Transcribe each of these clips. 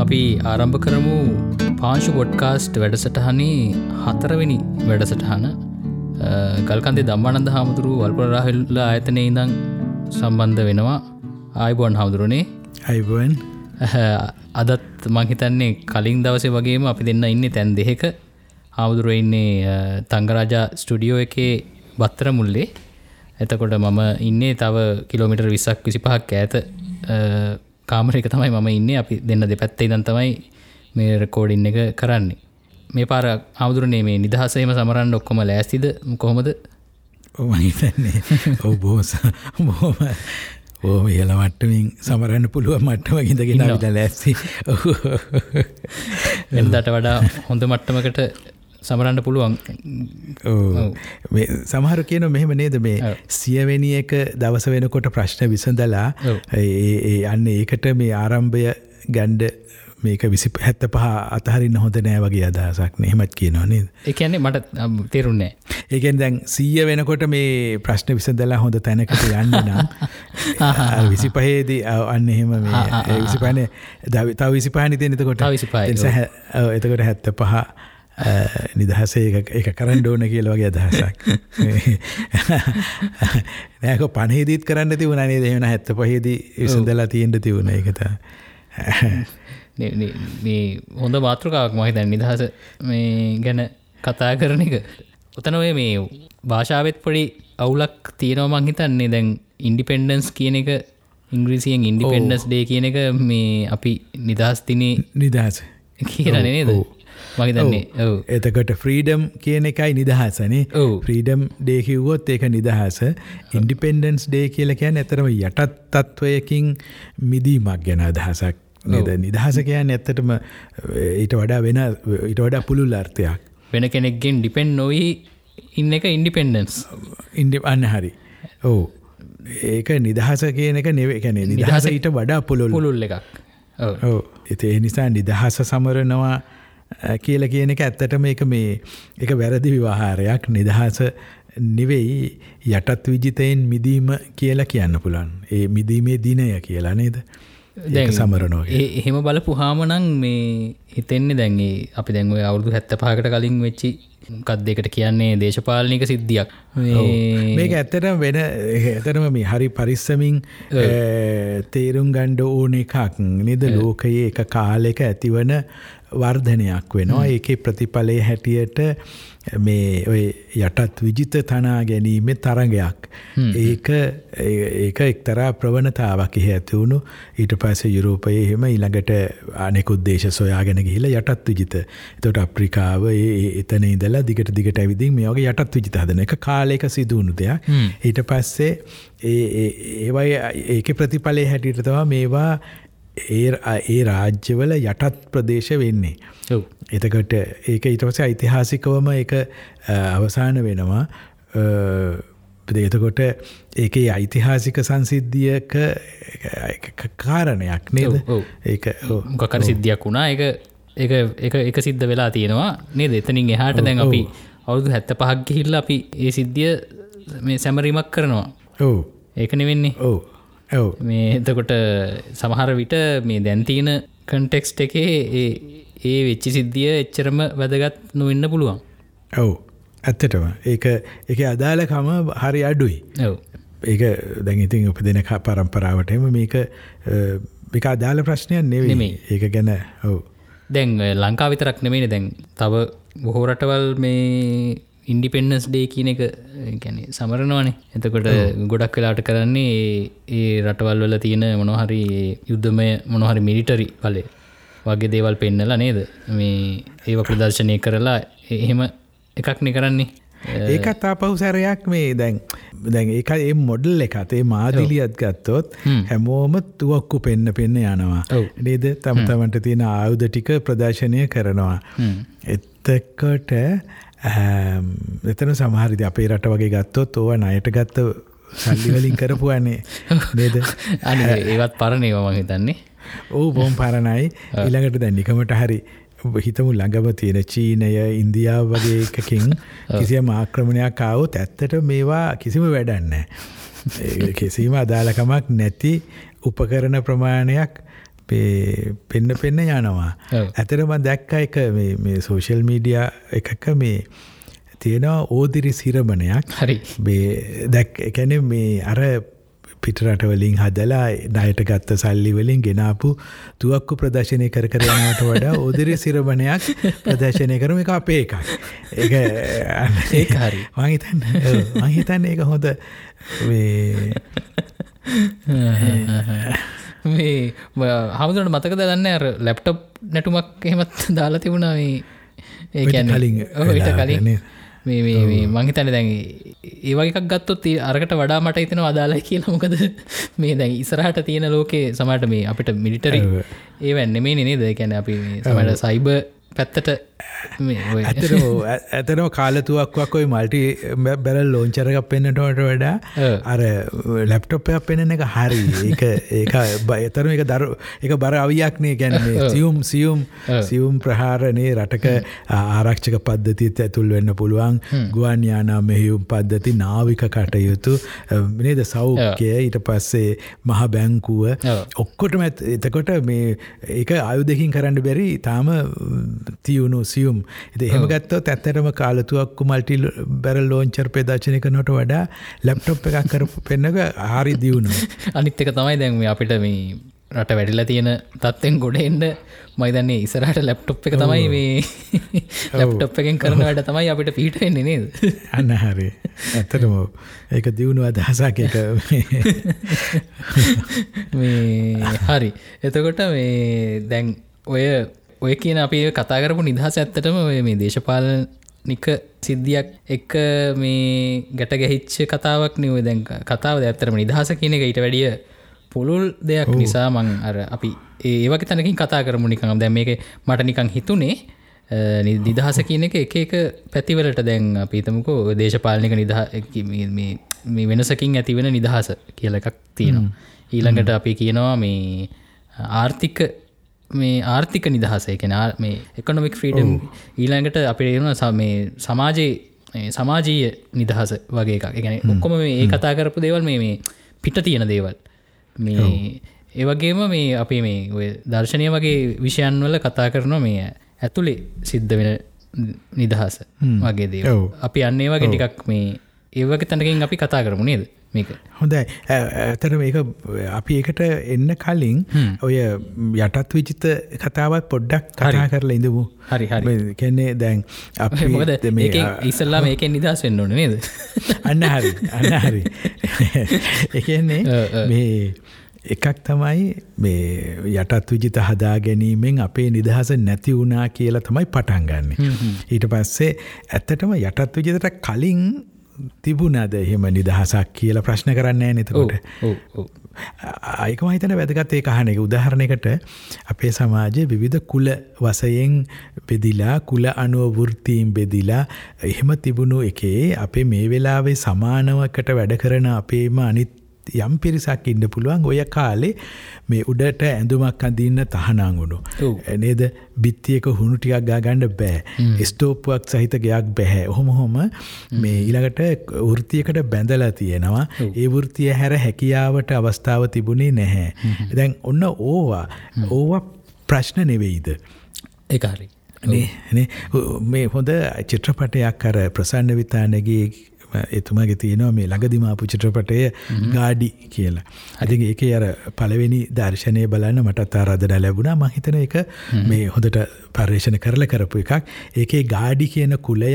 එහෙනම් අපි ආරම්භ කරමු පාංශු පොඩ්කාස්ට් වැඩසටහනේ හතරවෙනි වැඩසටහන. ගල්කන්දේ දම්මානන්ද හාමුදුරු වල්පරාහිල්ලා ආයතනය ඉඳං සම්බන්ධ වෙනවා. ආයිබෝන් හමුදුරුණේ අයිබුවන් අදත් මංහිතන්නේ කලින් දවසේ වගේම අපි දෙන්න ඉන්න තැන් දෙහෙක හාමුදුරුව ඉන්නේ තංගරාජා ස්ටඩියෝ එකේ බත්තර මුල්ලේ එතකොට මම ඉන්නේ තව කිලෝමිටර් විසක් විසි පහක් ඇත කාමරක තමයි මම ඉන්න. අපි දෙන්න දෙපැත්තේ දන් තමයි මේ රකෝඩින් එක කරන්නේ. මේ පාර හමුදුරනේ මේ නිදහසේම සමරන්න ඔක්කොම ලෑස්තිද? කොහොමද? ඕමහිතන්නේ ඔව බෝස බෝම ඕම ඉහල මට්ටමින් සමරන්න පුළුව මට්ටම ගිඳගෙන ලැස්සි එදට වඩා හොඳ මට්ටමකට සමරන්න පුළුවන්. සමහර කියන මෙහෙම නේද? මේ සියවෙනි එක දවස වෙනකොට ප්‍රශ්න විසඳලා අන්න ඒකට මේ ආරම්භය ගණ්ඩ මේක විසි හැත්ත පහ අතහරින්න හොඳ නෑ වගේ අදහසක් නෙහෙමත් කියනවා නේද? එකන්නේ මට තේරුන්නේ ඒකෙන් දැන් සීය වෙනකොට මේ ප්‍රශ්න විසඳලා හොඳ තැනකට යන්න නම් විසි පහේදී අන්න එහෙම විසි පහන තව විසි පහනි විසිපා එතකොට හැත්ත පහ නිදහසේ එක කරන්න ඕන කියල වගේ අදහසක්. නෑක පනහිදීත් කරන්න තිවුණනේ දෙහෙන හැත්ත පහේදී විසඳලා තියෙන්ට තිවුණ එකත හොඳ මාතෘකාවක් මහිත නිදහස මේ ගැන කතා කරන එක. ඔතනොය මේ භාෂාවත් පොඩි අවුලක් තියෙනවා මංහිතන්නේ දැන් ඉන්ඩිපෙන්ඩන්ස් කියන එක ඉංග්‍රීසියෙන් ඉන්ඩිපෙන්ඩස් ඩේ කියන එක මේ අපි නිදහස් තිනේ නිදහස. කියන නේද මහිතන්නේ එතකොට ෆ්‍රීඩම් කියන එකයි නිදහසනේ. ෆ්‍රීඩම් ඩේකිව්වොත් ඒක නිදහස. ඉන්ඩිපෙන්ඩන්ස් ඩේ කියල කියන්න ඇතරම යටත් තත්ත්වයකින් මිදීමක් ගැන අදහසක් නද? නිදහස කියන්න ඇත්තටම ඊට වඩා වෙන ඊට වඩා පුළුල් අර්ථයක්. වෙන කෙනෙක්ගෙන් ඩිපෙන්් නොවී ඉන්න එක ඉන්ඩිපෙන්ඩන්ස් ඉන්ඩි අන්න හරි. ඕ ඒක නිදහස කියන එක නෙවේ කැනෙ නිදහස ඊට වඩා පුළුල්. පුළුල් එකක්. ඕ එති නිසා නිදහස සමරනවා කියල කියන එක ඇත්තටම එක මේ එක වැරදි විවාහාරයක් නිදහස නිවෙයි යටත් විජිතයෙන් මිදීම කියලා කියන්න පුළන් ඒ මිදීමේ දිනය කියලා නේද? සමරනෝ එහෙම බලපු හාමනං මේ හිතෙන්නේ දැන්ගේ අපි දැන්ව අවුදු හැත්ත පහකට කලින් වෙච්චි කත් දෙකට කියන්නේ දේශපාලනික සිද්ධියක්. මේක ඇත්තට වෙන ඇතරම මේ හරි පරිස්සමින් තේරුම් ගණ්ඩ ඕන එකක් නිද? ලෝකයේ එක කාලෙක ඇතිවන වර්ධනයක් වෙනවා. ඒකේ ප්‍රතිඵලය හැටියට මේ ඔය යටත් විජිත තනා ගැනීමේ තරගයක්. ඒක ඒක එක්තරා ප්‍රවණතාවක් එහෙ ඇතිවුණු ඊට පස්සේ යුරෝපයේ එහෙම ඊළඟට අනෙකුත් දේශ සොයාගෙන ගිහිල්ලා යටත් විජිත. එතකොට අප්‍රිකාව එතන ඉඳලා දිගට දිගට ඇවිදින් මේ වගේ යටත් විජිත හදන එක කාලයක සිදු වුණු දෙයක්. ඊට පස්සේ ඒ ඒවයි ඒකේ ප්‍රතිඵලයේ හැටියට තමයි මේවා ඒ රාජ්‍යවල යටත් ප්‍රදේශ වෙන්නේ. එතකට ඒක ඊටවස ඓතිහාසිකවම එක අවසාන වෙනවා. එතකොට ඒක ඓතිහාසික සංසිද්ධියක කාරණයක් නේද? ඒ මොකකර සිද්ධියක් වුණා. එක එක සිද්ධ වෙලා තියෙනවා නේද? එතනින් එහාට දැන් අපි අවුදු හැත්ත පහක් ගිහිල්ල අපි ඒ සිද්ධිය මේ සැමරීමක් කරනවා. ඕ ඒකන වෙන්නේ ඕ මේ එතකොට සමහර විට මේ දැන්තියන කන්ටෙක්ස්ට එකේ ඒ වෙච්චි සිද්ධිය එච්චරම වැදගත් නොවෙන්න පුළුවන්. ඔව්. ඇත්තටම. ඒක එක අදාලකම හරි අඩුයි. ඒක දැඟඉතින් උප දෙන පරම්පරාවටම මේක එක අදාල ප්‍රශ්නයක් නෙවෙයි. ඒක ගැන ඔව්. දැන් ලංකා විතරක් නෙමෙන දැන් තව බොහෝරටවල් මේ ඉන්ඩිපෙන්ඩස් ඩේ කියන එක ගැන සමරනවානේ. එතකොට ගොඩක් වෙලාට කරන්නේ ඒ රටවල් වල තියෙන මොනොහරි යුද්ධමය මොනොහරි මිලිටරි පලේ වගේ දේවල් පෙන්නලා නේද? මේ ඒව ප්‍රදර්ශනය කරලා එහෙම එකක්නෙ කරන්නේ. ඒකත් ආපහු සැරයක් මේ දැන් දැන් ඒක ඒ මොඩල් එකතේ මාදිලියත් ගත්තොත් හැමෝම තුවක්කු පෙන්න පෙන්න යනවා. නේද? තම තමට තියෙන ආයුධ ටික ප්‍රදර්ශනය කරනවා. එත්තකොට එතන සමහරිදි අපේ රට වගේ ගත්තොත් ඕව නයට ගත්ත සල්ලිවලින් කරපුවන්නේ නේද? ඒවත් පරණේව මහිතන්නේ ඕ බොම් පරණයි. ඉළඟට දැන්නිකමට හරි හිතමු ළඟම තියෙන චීනය ඉන්දියාව වගේ එකකින් කිසියම් ආක්‍රමණයක් ආවොත් ඇත්තට මේවා කිසිම වැඩන්න. කිසිම අදාළකමක් නැති උපකරන ප්‍රමාණයක් පෙන්න පෙන්න යනවා. ඇතරම දැක්ක එක සෝෂල් මීඩිය එකක මේ තියෙනවා ඕදිරි සිරමණයක්. හරි. දැක් එකැන මේ අර පිටරටවලින් හදලා ඩයට ගත්ත සල්ලි වලින් ගෙනාපු තුවක්කු ප්‍රදර්ශනය කර කර යනට වඩා උදිරි සිරමණයක් ප්‍රදර්ශනය කරම. එක අපේ එකක්. ඒ හරි. මහිතන්න මහිතන්න ඒක හොඳ මේ හමුදුරට මතක දන්න අර ලැප්ටප් නැටුමක් එහෙමත් දාලා තිබුණා ඒ ඒ කලින්. ඊට කලින්. මේ මංහිතන දැන් ඒවගේක් ගත්තොත් අරකට වඩා මට හිතන අදාලයි කියලා. මොකද මේ දැන් ඉසරහට තියෙන ලෝකේ සමට මේ අපිට මිලිටරි ඒවැන්න මේ නේද? කැන අපි සමට සයිබ පැත්තට ඇතර ඇතනම කාලතුවක්වක් ඔයි මල්ටි බැරල් ලෝංචරක පෙන්න්නටට වඩා අර ලැප්ටොප්පයක් පෙනෙන එක හරි. ඒ ඒක එතරම එක දරු එක බර අවියක්නේ ගැන සියුම් සියුම් සියුම් ප්‍රහාරණය රටක ආරක්ෂක පද්ධතිත් ඇතුල් වෙන්න පුළුවන්. ගුවන් යානා මෙහියුම් පද්ධති නාවික කටයුතු නේද? සෞඛ්‍යය ඊට පස්සේ මහ බැංකුව. ඔක්කොටම එතකොට මේ ඒක අයුදකින් කරන්න බැරි තාම තියුණු සියුම්. එද එහෙම ගත්තොත් ඇත්තටම කාලතුවක්කු මල්ටි බැරල් ලෝංචර් පේදාචනක නොට වඩා ලැප්ටොප් එකක් කරපු පෙන්නක හරි දියුණු අනිත් එක තමයි දැන්ම අපිට මේ රට වැඩිලා තියෙන තත්වෙන් ගොඩ එන්න. මයිදන්නේ ඉසරට ලැප්ටොප් එක තමයි මේ ලැප්ටොප් එකෙන් කරන වැඩ තමයි අපිට පිහිට වෙන්නේ නේද? අන්න හරි. ඇත්තටම ඒක දියුණු අදහසක් එක මේ හරි. එතකොට මේ දැන් ඔය ඔය කියන අපි කතා කරපු නිදහස ඇත්තටම මේ දේශපාලනික සිද්ධියක් එක්ක මේ ගැට ගැහිච්ච කතාවක් නිව දැන් කතාව ඇත්තරම නිදහස කියන එක ඊට වැඩිය පුළුල් දෙයක් නිසා මං අර අපි ඒවක තැනකින් කතා කරමු නිකම් දැම් මේක මට නිකං හිතුනේ නිදහස කියන එක එක එක පැතිවලට දැන් අපිතමකෝ දේශපාලනික නිදහ මේ වෙනසකින් ඇතිවෙන නිදහස කියල එකක් තියෙනවා. ඊළඟට අපි කියනවා මේ ආර්ථික මේ ආර්ථික නිදහසේ කෙන මේ එකොනොමික් ෆ්‍රීඩම් ඊළඟට අපිට මේ සමාජයේ සමාජීය නිදහස වගේ එකක්. ගැන ඔක්කොම ඒ කතා කරපු දේවල් මේ මේ පිට තියෙන දේවල්. මේ ඒවගේම මේ අපි මේ ඔය දර්ශනය වගේ විෂයන් වල කතා කරනවා මේ ඇතුළේ සිද්ධ වෙන නිදහස වගේ දේ අපි අන්නේ වගේ ටිකක් මේ ඒවගේ තැනකින් අපි කතා කරමු නේද මේක. හොඳයි. ඇතර මේක අපි එකට එන්න කලින් ඔය යටත් විචිත කතාවත් පොඩ්ඩක් කතා කරලා ඉඳමු හරි හරි. කෙන්නේ දැන් අප ඉස්සල්ලා මේකෙන් නිදහස් වෙන්න ඕන නේද? අන්න හරි අන්න හරි. එකන්නේ මේ එකක් තමයි මේ යටත් විජිත හදා ගැනීමෙන් අපේ නිදහස නැති වුණා කියලා තමයි පටන්ගන්න ඊට පස්සේ ඇත්තටම යටත් විජිතට කලින් තිබුණද එහෙම නිදහසක් කියලා ප්‍රශ්න කරන්න නතකොට අයක මහිතන වැදගත් ඒ කහන එක. උදාහරණයකට අපේ සමාජය විවිධ කුල වසයෙන් බෙදිලා කුල අනුවවෘත්තීම් බෙදිලා එහෙම තිබුණු එකේ අපේ මේ වෙලාවේ සමානවකට වැඩ කරන අපේම අනිත් යම් පිරිසක් ඉන්න පුළුවන් ඔය කාලේ මේ උඩට ඇඳුමක් අඳන්න තහනාගුණු. නේද? බිත්තියක හුණු ටිකක් ගාගණ්ඩ බෑ. ස්ටෝප්ුවක් සහිත ගයක් බැහැ ඔහොම හොම. මේ ඊළඟට වෘතියකට බැඳලා තියෙනවා. ඒ වෘතිය හැර හැකියාවට අවස්ථාව තිබුණේ නැහැ. දැන් ඔන්න ඕවා. ඕවා ප්‍රශ්න නෙවෙයිද. ඒකාරි. මේ හොඳ චිත්‍රපටයක් කර ප්‍රසන්න විතානගේ එතුමාගේ තියෙනවා මේ ළඟදිමාපු චිත්‍රපටය ගාඩි කියලා. අතින් ඒක අර පළවෙනි දර්ශනය බලන්න මටත් ආරාධන ලැබුණා. මහිතන එක මේ හොඳට පර්යේෂණ කරල කරපු එකක් ඒකේ ගාඩි කියන කුලය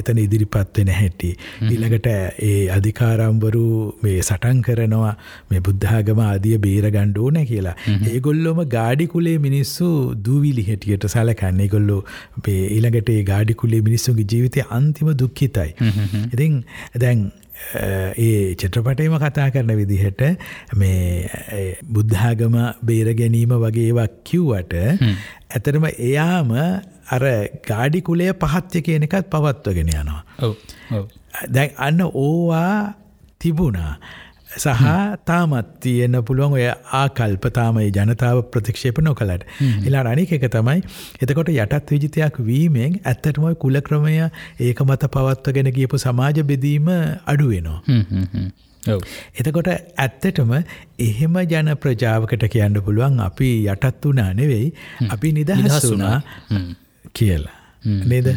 එතන ඉදිරිපත් වෙන හැටි. ඊළඟට ඒ අධිකාරම්වරු මේ සටන් කරනවා මේ බුද්ධාගම ආදිය බේර ගණ්ඩ ඕන කියලා. ඒගොල්ලොම ගාඩිකුලේ මිනිස්සු දූවිලි හැටියට සලකන්න ගොල්ලෝ ඊළඟට ඒ ගාඩිකුලේ මිනිස්සුගේ ජීවිතය අන්තිම දුක්ඛිතයි. ඉතින් දැන් ඒ චිත්‍රපටයම කතා කරන විදිහට මේ බුද්ධාගම බේර ගැනීම වගේවක් කිව්වට ඇතරම එයාම අර ගාඩිකුලය පහත්්‍ය කියන එකත් පවත්වගෙන යනවා. දැන් අන්න ඕවා තිබුණා. සහ තාමත් තියෙන පුළුවන් ඔය ආකල්පතාමයි ජනතාව ප්‍රතික්ෂේප නොකලට. එලා අනික එක තමයි එතකොට යටත් විජිතයක් වීමෙන් ඇත්තටමයි කුල ක්‍රමය ඒක මත පවත්වගෙන ගියපු සමාජ බෙදීම අඩුවෙනවා. එතකොට ඇත්තටම එහෙම ජන ප්‍රජාවකට කියන්න පුළුවන් අපි යටත් වුණා නෙවෙයි අපි නිදහස් වුණා කියලා. නේද?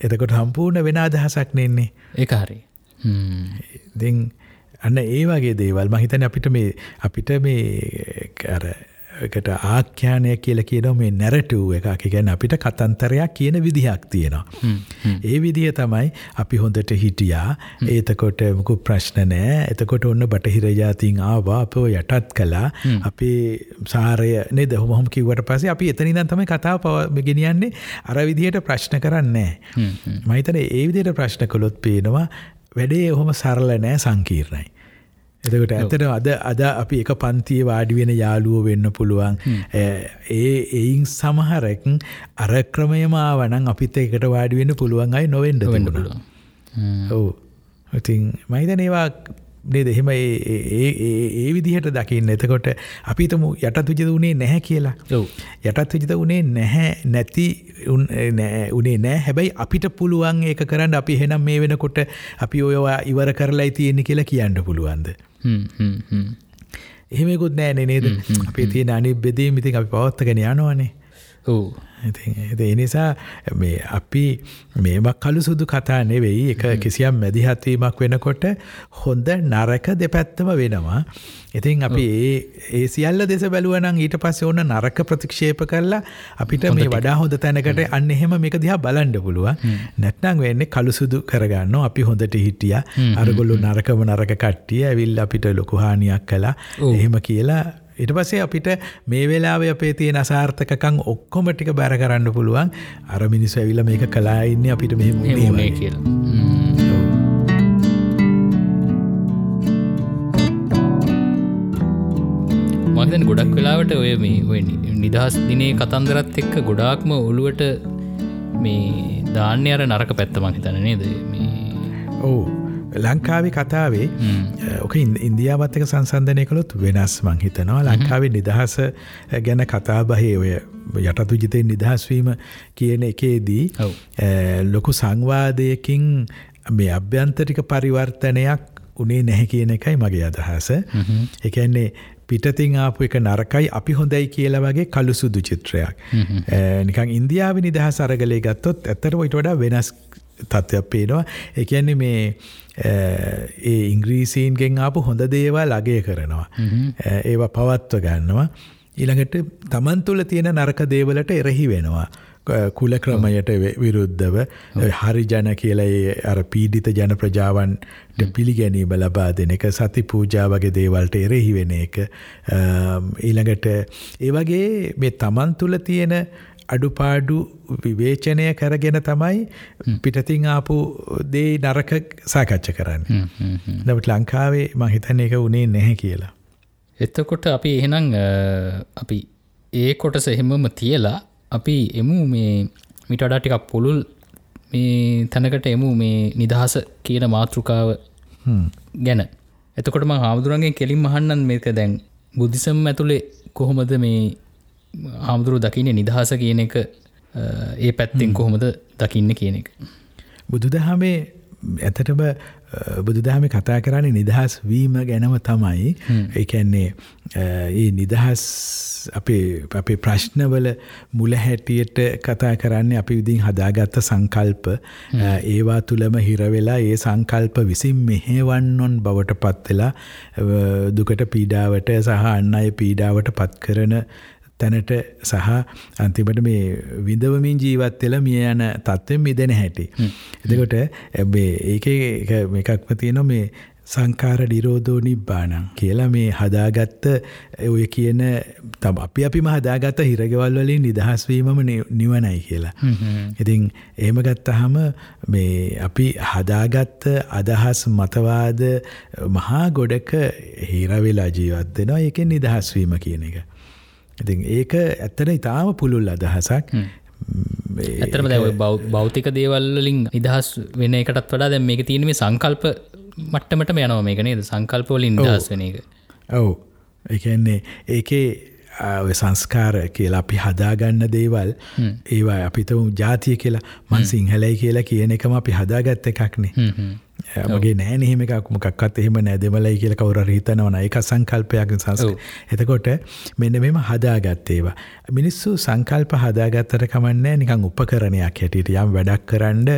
එතකොට සම්පූර්ණ වෙන අදහසක් නෙන්නේ. ඒක හරි. ඉතින් අන්න ඒ වගේ දේවල් මම හිතන්නේ අපිට මේ අපිට මේ අර එකට ආඛ්‍යානය කියලා කියනවා මේ නැරටිව් එකක්. කියන්නේ අපිට කතන්තරයක් කියන විදිහක් තියෙනවා. ඒ විදිහ තමයි අපි හොඳට හිටියා. එතකොට මොකු ප්‍රශ්න නැහැ. එතකොට ඔන්න බටහිර ජාතීන් ආවා අපව යටත් කළා. අපේ සාරය නේද? ඔහොම කිව්වට පස්සේ අපි එතන ඉඳන් තමයි කතාව ගෙනියන්නේ. අර විදිහට ප්‍රශ්න කරන්නේ නැහැ. මම හිතන්නේ ඒ විදිහට ප්‍රශ්න කළොත් පේනවා වැඩේ ඔහොම සරල නෑ සංකීර්ණයි. එතකට ඇතට අද අද අපි එක පන්තිය වාඩිවෙන යාළුව වෙන්න පුළුවන්. ඒ එයින් සමහරැක් අර ක්‍රමයමාවනං අපිත් එකට වාඩිවෙන්න පුළුවන් අයි නොවෙන්ඩ වෙන්න පුළුවන්. ඔවු. ඉතින් මහිතන ඒවා නේද? එහෙම ඒ විදිහට දකින්න. එතකොට අපිතම යටත් විජිත වනේ නැහැ කියලා. යටත් විජිත වනේ නැහැ නැති උනේ නෑ හැබැයි අපිට පුළුවන් ඒක කරන්න. අපි හෙනම් මේ වෙනකොට අපි ඔයවා ඉවර කරලා තියෙන්නේ කියලා කියන්න පුළුවන්ද? එහෙමකුත් නෑ නේද? අපේ තියෙන අනි බෙදීම ඉතින් අපි පවත්තගෙන යනවානේ ඒ නිසා මේ අපි මේමක් කළු සුදු කතා නෙවෙයි එක කිසියම් මැදිහත්වීමක් වෙනකොට හොඳ නරක දෙපැත්තම වෙනවා. ඉතින් අපි ඒ ඒ සියල්ල දෙස බැලුවනම් ඊට පස්සේ ඕන නරක ප්‍රතික්ෂේප කරලා අපිට මේ වඩා හොඳ තැනකට අන්න එහෙම මේක දිහා බලන්න පුළුවන්. නැත්නම් වෙන්නේ කළු සුදු කරගන්නවා. අපි හොඳට හිටියා. අරගොල්ලෝ නරකම නරක කට්ටිය ඇවිල්ලා අපිට ලොකු හානියක් කළා. එහෙම කියලා ඉට පස්සේ අපිට මේ වෙලාව අපේ තියෙන අසාර්ථකකං ඔක්කොම ටික බැර කරන්න පුළුවන්. අර මිනිස් ඇවිල මේක කලා ඉන්න අපිට මෙහෙම කියලා. මගදන් ගොඩක් වෙලාවට ඔය මේ නිදහස් දිනේ කතන්දරත් එක්ක ගොඩාක්ම ඔළුවට මේ ධාන්‍ය අර නරක පැත්තමක් හිතන නේද? ඕ ලංකාවේ කතාවේ ඕක ඉන්දියාවත්තක සංසන්ධනය කළොත් වෙනස් මං හිතනවා. ලංකාවේ නිදහස ගැන කතාබහේ ඔය යටතු ජිතය නිදහස්වීම කියන එකේදී ලොකු සංවාදයකින් මේ අභ්‍යන්තරික පරිවර්තනයක් උනේ නැහැ කියන එකයි මගේ අදහස. එකන්නේ පිටතින් ආපු එක නරකයි අපි හොඳයි කියලා වගේ කළු සුදු චිත්‍රයක් නිකං ඉන්දියාව නිදහස් අරගලේ ගත්තොත් ඇත්තට ඔයිට වඩා වෙනස් තත්ත්වයක් පේනවා. එකන්නේ මේ ඒ ඉංග්‍රීසීන්ගෙන් ආපු හොඳ දේවල් අගය කරනවා. ඒවා පවත්ව ගන්නවා. ඊළඟට තමන් තුළ තියෙන නරක දේවලට එරෙහි වෙනවා. කුල ක්‍රමයට විරුද්ධව හරි ජන කියලා අර පීඩිත ජන ප්‍රජාවන්ට පිළිගැනීම ලබා දෙන එක සති පූජා වගේ දේවල්ට එරෙහි වෙන එක ඊළඟට ඒ වගේ මේ තමන් තුළ තියෙන අඩුපාඩු විවේචනය කරගෙන තමයි පිටතින් ආපු දේ නරක සාකච්ඡ කරන්න. නමුත් ලංකාවේ මං හිතන්නේ ඒක උනේ නැහැ කියලා. එතකොට අපි එහෙනම් අපි ඒ කොටස එහෙමම තියලා අපි එමු මේ මිට වඩා ටිකක් පුළුල් මේ තැනකට එමු මේ නිදහස කියන මාතෘකාව ගැන. එතකොටම හාමුදුරන්ගේ කෙලින් මහන්නන් මේක දැන් බුද්ධිසම් ඇතුළේ කොහොමද මේ හාමුදුරු දකින්න නිදහස කියන එක ඒ පැත්තෙන් කොහොමද දකින්න කියන එක. බුදුදහමේ ඇතටම බුදුදහම කතා කරන්නේ නිදහස් වීම ගැනම තමයි. එකන්නේ ඒ නිදහස් අපේ ප්‍රශ්නවල මුල හැටියට කතා කරන්න අපි විදිින් හදාගත්ත සංකල්ප. ඒවා තුළම හිරවෙලා ඒ සංකල්ප විසින් මෙහෙවන්නොන් බවට පත්වෙලා දුකට පීඩාවට සහ අන්න අය පීඩාවට පත් කරන තැනට සහ අන්තිමට මේ විඳවමින් ජීවත්වෙල මිය යන තත්ත්වෙන් මිදෙන හැටි. එතකොට ඒක එකක්ම තියෙන මේ සංකාර ඩිරෝධෝ නිබ්බානං කියලා මේ හදාගත්ත ඔය කියන තම අපි අපිම හදාගත්ත හිරගෙවල් වලින් නිදහස්වීමම නිවනයි කියලා. ඉතින් එහෙම ගත්තහම මේ අපි හදාගත්ත අදහස් මතවාද මහා ගොඩක හිරවෙලා ජීවත් වෙනවා ඒකෙන් නිදහස්වීම කියන එක. ඉතින් ඒක ඇත්තට ඉතාම පුළුල් අදහසක්. ඇතරම දැව බෞතික දේවල්ලින් නිදහස් වෙන එකටත් වඩා දැ මේක තියෙනීම සංකල්ප මට්ටමට යනව මේක නේද? සංකල්පවලින් නිදහස් වෙන එක. ඔවු. එකන්නේ ඒකේ සංස්කාර කියලා අපි හදාගන්න දේවල් ඒවා අපිතම ජාතිය කියලා මන් සිංහලයි කියලා කියන එකම අපි හදාගත්ත එකක්නේ මගේ නෑ එහෙම එකක්. මොකක්වත් එහෙම නෑ. දෙමලයි කියල කවුර හිතනවන එක සංකල්පයක් සංස් එතකොට මෙන්න මෙම හදාගත්තේවා මිනිස්සු සංකල්ප හදාගත්තට කමන්නෑ නිකං උපකරණයක් හැටියට යම් වැඩක් කරන්න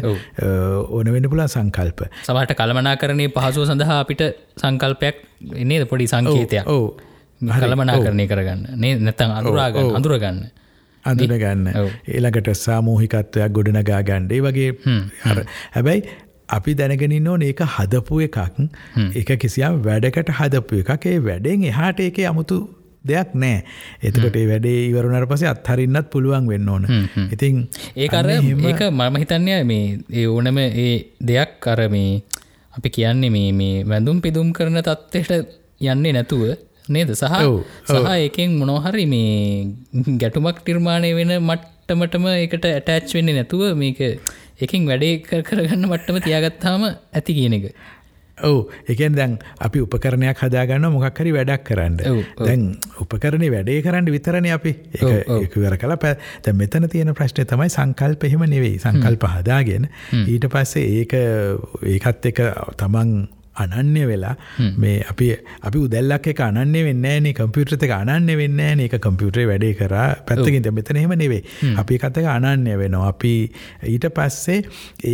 ඕන වෙන පුලා සංකල්ප. සමට කළමනා කරණය පහසුව සඳහා අපිට සංකල්පයක් එන්නේද පොඩි සංකේතයක්. ඕ කළමනා කරණය කරගන්න. නේ? නැතන් අනුරාගන්න අඳුරගන්න. අඳුනගන්න ඒළඟට සාමූහිකත්වයක් ගොඩනගා ගණ්ඩේ වගේ හැබැයි අපි දැනගෙනින් ඕන ඒක හදපු එකක්. එක කිසියම් වැඩකට හදපු එකක්. ඒ වැඩෙන් එහාට ඒක අමුතු දෙයක් නෑ. එතකොට වැඩේ ඉවරුණට පසේ අත්හරින්නත් පුළුවන් වෙන්න ඕන. ඉතින් ඒකර ඒක මම හිතන්නය මේ ඒ ඕනම ඒ දෙයක් කර මේ අපි කියන්නේ මේ මේ වැඳුම් පිදුම් කරන තත්ත්වයට යන්නේ නැතුව නේද? සහ සහ එකෙන් මොනොහරි මේ ගැටුමක් නිර්මාණය වෙන මට්ටමටම එකට ඇටෑච් වෙන්නේ නැතුව මේක එකින් වැඩේ කරගන්න මට්ටම තියාගත්තාම ඇති කියන එක. ඔවු. එකෙන් දැන් අපි උපකරණයක් හදාගන්න මොකක්හරි වැඩක් කරන්න. දැන් උපකරණ වැඩේ කරන්න විතරණ අපි. ඒවර කල පැ මෙතන තියෙන ප්‍රශ්නය තමයි සංකල්ප එහෙම නෙවෙයි. සංකල්ප හදාගෙන ඊට පස්සේ ඒක ඒකත් එක තමන් අනන්‍ය වෙලා මේ අපි අපි උදැල්ලක් එක අනන්නේ වෙන්නෑනේ කම්පියුටර් එක අනන්නේ වෙන්නෑ ඒක කම්පියුටරේ වැඩේ කරා. පැත්තකින් මෙතන එහෙම නෙවෙයි. අපි එකත් එක අනන්‍ය වෙනවා. අපි ඊට පස්සේ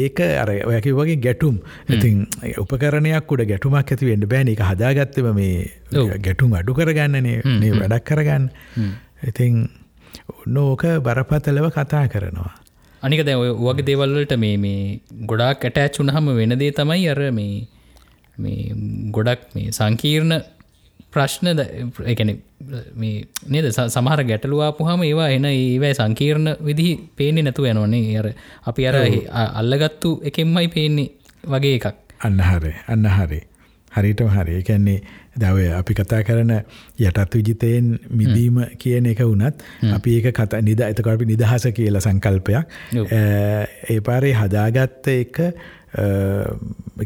ඒක අර ඔය වගේ ගැටුම්. ඉතින් උපකරණයක් උඩ ගැටුමක් ඇති වෙන්න බෑනේ ඒක හදාගත්තම මේ ගැටුම් අඩු කරගන්නනේ මේ වැඩක් කරගන්න. ඉතින් නෝක බරපතලව කතා කරනවා. අනික දැ වගේ දේවල්වලට මේ මේ ගොඩාක් ඇටෑච් වුනහම වෙනදේ තමයි අර මේ මේ ගොඩක් මේ සංකීර්ණ ප්‍රශ්න එකන නේද? සමහර ගැටලුවාපුහම ඒවා එන ඒවයි සංකීර්ණ විදිහි පේනෙ නැතු යනවන්නේ අර අපි අර අල්ලගත්තු එකෙන්මයි පේන්නේ වගේ එකක්. අන්න හරේ අන්න හරේ. හරිටම හරි එකන්නේ දව අපි කතා කරන යටත් විජිතයෙන් මිදීම කියන එක වුනත් අපි ඒක කතා නිද එතකරපි නිදහස කියලා සංකල්පයක්. ඒ පාරේ හදාගත්ත එක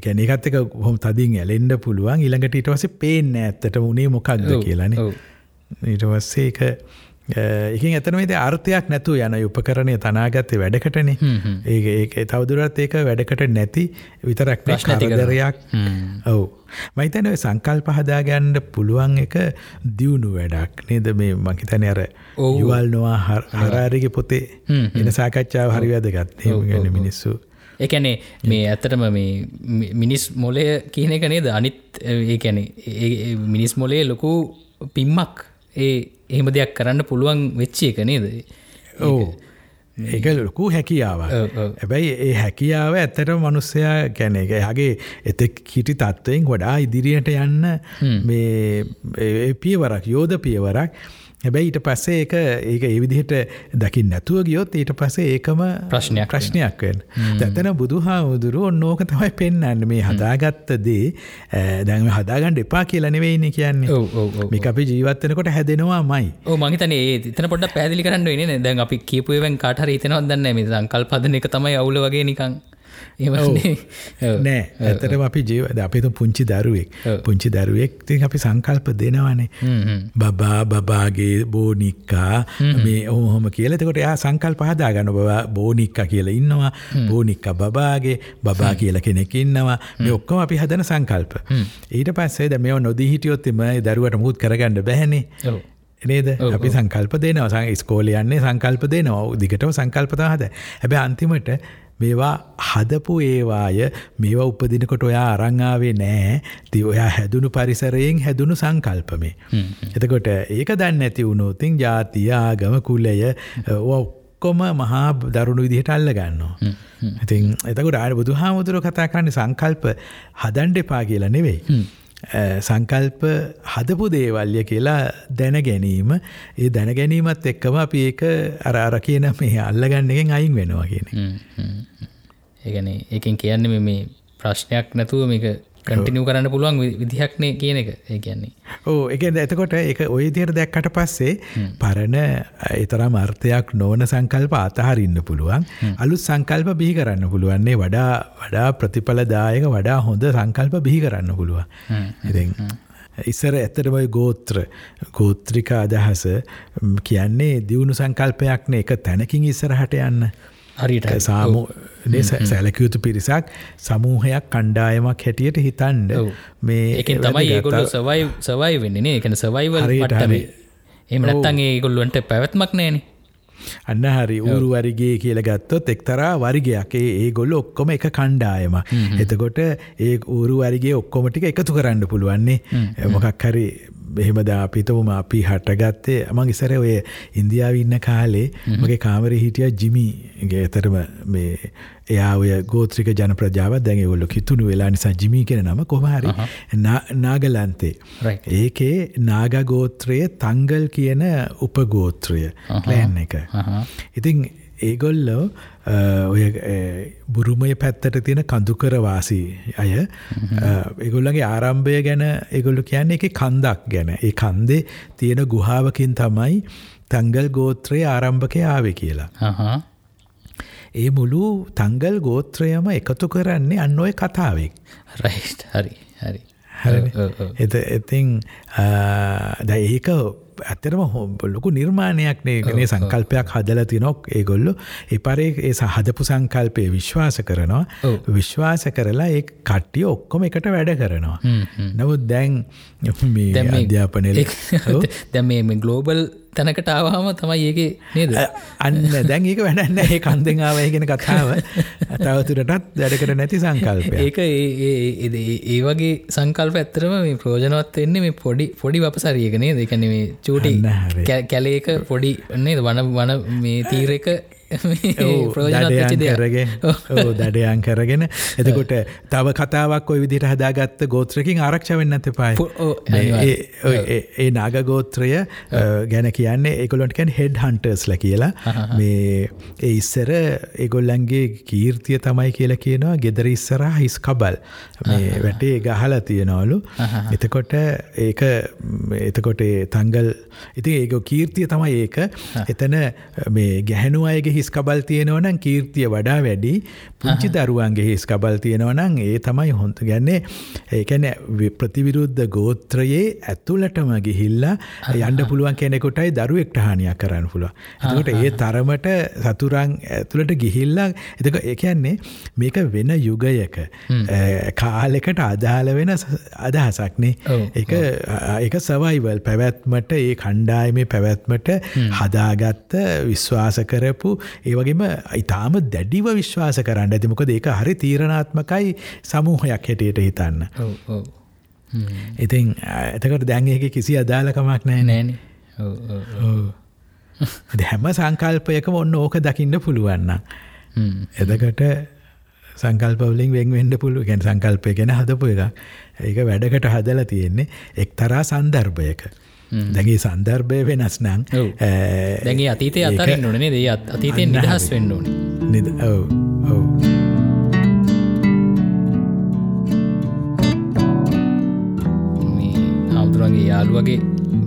කැනෙකත් එක හොම තදින් ඇලෙන්ඩ පුළුවන්. ඉළඟට ඊට වස පේන්න ඇත්තට වනේ මොකක්ද කියලන ඊට වස්සේ එක එකින් ඇතනමේද අර්ථයක් නැතු යන උපකරණය තනාගත්තේ වැඩකටනේ. ඒ තවදුරත් ඒක වැඩකට නැති විතරක් ප්‍රශ්නතිකරයක් ඔවු. මයිතන සංකල්ප හදාගන්න පුළුවන් එක දියුණු වැඩක් නේද? මේ මහිතන අර යුවල් නොවා හරාරිග පොතේ එන සාකච්ඡාව හරි වැදගත්. ගැන මිනිස්සු. එකනේ මේ ඇත්තටම මේ මිනිස් මොලය කියන එක නේද? අනිත් ඒකැනේ මිනිස් මොලේ ලොකු පිම්මක් ඒ එහෙම දෙයක් කරන්න පුළුවන් වෙච්චි එක නේද? ඕ ඒක ලොකු හැකියාව ඇබැයි ඒ හැකියාව ඇත්තට මනුස්සයා ගැන එක යගේ එතෙක් හිටි තත්ත්වයෙන් ගොඩා ඉදිරියට යන්න මේ පියවරක් යෝධ පියවරක් හැබැයි ඊට පස්සේ ඒක ඒක ඒ විදිහට දකින්න නැතුව ගියොත් ඊට පස්සේ ඒකම ප්‍රශ්නයක් ප්‍රශ්නයක් වෙන. දැන් බුදු හාමුදුරුවෝ ඕනෝක තමයි පෙන්වන්නේ මේ හදාගත්ත දේ දැන් හදාගන්න එපා කියලා නෙවෙයිනේ කියන්නේ. ඔව් ඔව් ඔව්. මේක අපි ජීවත් වෙනකොට හැදෙනවාමයි. ඔව් මං හිතන්නේ ඒ එතන පොඩ්ඩක් පැහැදිලි කරන්න වෙන්නේ නේ. දැන් අපි කියපු ඒවෙන් කාට හරි හිතෙනවද දන්නේ නැහැ මේ සංකල්ප හදන එක තමයි අවුල වගේ නිකන්. නෑ ඇතටම අපි ජීවද අපිතු පුංචි දරුවෙක්. පුංචි දරුවෙක් ති අපි සංකල්ප දෙනවනේ. බබා බබාගේ බෝනික්කා මේ ඔහොම කියලතකොට එයා සංකල්ප හදාගන්න බව බෝනික්ක කියලා ඉන්නවා. බෝනික්ක බබාගේ බබා කියල කෙනෙක් ඉන්නවා. මේ ඔක්කොම අපි හදන සංකල්ප. ඊට පස්සේ ද මෙ නොදී හිටියොත්තෙම දරුවට මුත් කරගන්න බැහැනේ. නේද? අපි සංකල්ප දෙනවා. සං ස්කෝලයන්නේ සංකල්ප දෙනවා. දිගටම සංකල්පතා හද හැබැ අන්තිමට මේවා හදපු ඒවාය. මේවා උපදිනකොට ඔයා අරංආවේ නෑ. ති ඔයා හැදුණු පරිසරයෙන් හැදුණු සංකල්පමේ. එතකොට ඒක දන්න ඇති වුණෝතින් ජාතිය ආගම කුලය ඔක්කොම මහා දරුණු විදිහට අල්ල ගන්නවා. ඉතින් එතකොට ආය බුදු හාමුදුරුව කතා කරන්නේ සංකල්ප හදන්ඩ එපා කියලා නෙවෙයි. සංකල්ප හදපු දේවල්ය කියලා දැන ගැනීම ඒ දැන ගැනීමත් එක්කම අපි ඒක අර අර කියන මේ අල්ලගන්න එකෙන් අයින් වෙනවා කියන. ඒගන ඒකෙන් කියන්න මේ ප්‍රශ්නයක් නැතුව මේක කටිනිය කරන්න පුළුවන් විදිහක්නේ කියන එක ඒ කියන්නේ. ඕ එක ඇතකොට එක ඔය දියට දැක්කට පස්සේ පරණ එතරම් අර්ථයක් නොවන සංකල්ප අතහරින්න පුළුවන් අලුත් සංකල්ප බිහි කරන්න පුළුවන්නේ වඩා වඩා ප්‍රතිඵලදායක වඩා හොඳ සංකල්ප බිහි කරන්න පුළුවන්. ඉස්සර ඇත්තටමයි ගෝත්‍ර ගෝත්‍රික අදහස කියන්නේ දියුණු සංකල්පයක්න එක තැනකින් ඉස්සරහට යන්න. හරිට සාමු සැලකයුතු පිරිසක් සමූහයක් කණ්ඩායමක් හැටියට හිතන්ඩ. මේ ඒකෙන් තමයි ඒගොල්ලු සවයි සවයි වෙන්නේ එකන සවයිවල් හරියට හරි. එම නැත්තන් ඒගොල්ලුවන්ට පැවැත්මක් නෑන. අන්න හරි. ඌරු වරිගේ කියල ගත්තොත් එක්තරා වරිගයක් ඒ ගොල්ල ඔක්කොම එක කණ්ඩායම. එතකොට ඒ ඌරු වරිගේ ඔක්කොමටික එකතු කරන්න පුළුවන්නේ. මොකක් හරි බෙහෙමදා අපිතවම අපි හටගත්තේ මං ඉසර ඔය ඉන්දියාව ඉන්න කාලේ මගේ කාමර හිටිය ජිමිගේ ඇතරම මේ එයා ඔය ගෝත්‍රික ජන ප්‍රජාව දැන් ඔොල්ල කිතුුණු වෙලා නිසා ජිමි කෙන නම කොමහරි නාගලන්තේ. ඒකේ නාගගෝත්‍රයේ තංගල් කියන උපගෝත්‍රය ලෑන් එක. ඉතින් ඒගොල්ලෝ ඔය බුරුමය පැත්තට තියෙන කඳුකරවාසී අය ඒගොල්ලගේ ආරම්භය ගැන ඒගොල්ලු කියන්නේ එක කන්දක් ගැන. ඒ කන්දේ තියෙන ගුහාාවකින් තමයි තංගල් ගෝත්‍රයේ ආරම්භකය ආවේ කියලා. ඒ මුළු තංගල් ගෝත්‍රයම එකතු කරන්නේ අන්න ඔය කතාවෙක්. රයිට්. හරි. හරි. හරි ඔව්, ඔව්, ඔව්. එත ඉතින් ද ඒක ඇතරම හො ලොකු නිර්මාණයක් නේගනේ සංකල්පයක් හදල තිනොක් ඒගොල්ලු. එපරේ ඒ සහදපු සංකල්පය විශ්වාස කරනවා. විශ්වාස කරලා ඒ කට්ටිය ඔක්කොම එකට වැඩ කරනවා. නමුත් දැන් අධ්‍යාපනල දැ මේ ගලෝබල් තැනකට ආවාම තමයි ඒක නේද? අන්න දැන් ඒක වැඩන්න ඒ කන්දෙන් ආවයගෙන කතාව තවතුරටත් වැඩකට නැති සංකල්පය. ඒක ඒ- වගේ සංකල්ප ඇත්තරම මේ ප්‍රෝජනවත් වෙන්නේ මේ පොඩි පොඩි වපසරියකනේ දෙකන මේ චූටි කැලේක පොඩි නේද? වන වන මේ තීරක දඩයන්. කරගෙන. එතකොට තව කතාවක් ඔය විදිට හදාගත්ත ගෝත්‍රකින් ආරක්ෂ වෙන්න ඇත පායි. ඒ නාග ගෝත්‍රය ගැන කියන්නේ ඒකොලොන්ටකැන් හෙඩ් හන්ටර්ස්ල කියලා. මේ ඒ ඉස්සර ඒගොල්ලන්ගේ කීර්තිය තමයි කියලා කියනවා. ගෙදර ඉස්සර හිස් කබල්. මේ වැටේ ගහලා තියෙනවලු. එතකොට ඒක එතකොට තංගල් ඉතින් ඒක කීර්තිය තමයි ඒක. එතන මේ ගැහැනු අයගේ හිස් කබල් තියෙනවනම් කීර්තිය වඩා වැඩි. පුංචි දරුවන්ගේ හිස් කබල් තියෙනවනම් ඒ තමයි හොඳ ගැන්නේ ඒකැන ප්‍රතිවිරුද්ධ ගෝත්‍රයේ ඇතුලටම ගිහිල්ලා යන්ඩ පුළුවන් කෙනෙකුටයි දරුවෙක්ට හානියක් කරන්න පුළුව. එතකොට ඒ තරමට සතුරන් ඇතුළට ගිහිල්ලා එතක ඒකන්නේ මේක වෙන යුගයක කාලෙකට අදාළ වෙන අදහසක්නේ එක සවයිවල් පැවැත්මට ඒ කණ්ඩායමේ පැවැත්මට හදාගත්ත විශ්වාස කරපු ඒවගේම ඉතාම දැඩිව විශ්වාස කරන්න. ඇතිමොකද ඒක හරි තීරණාත්මකයි සමූහයක් හැටියට හිතන්න. ඉතින් ඇතකට දැන් ඒක කිසි අදාලකමක් නෑ. නෑන. හැම සංකල්පයකම ඔන්න ඕක දකින්න පුළුවන්න. එදකට සංකල්පවලින් වෙන්වෙන්ඩ පුළුව ගැන සංකල්පය ගැන හදපු එකක්. ඒක වැඩකට හදල තියෙන්නේ එක්තරා සන්දර්භයක. දැගේ සන්දර්භය වෙනස් නං. දැගේ අතීතය අතරන්න ඕනේ දේ අතීතයෙන් නිදහස්. වෙන්න ඕනේ. නිද ඔව් ඔව්. මේ හාමුදුරුවන්ගේ යාළුවගේ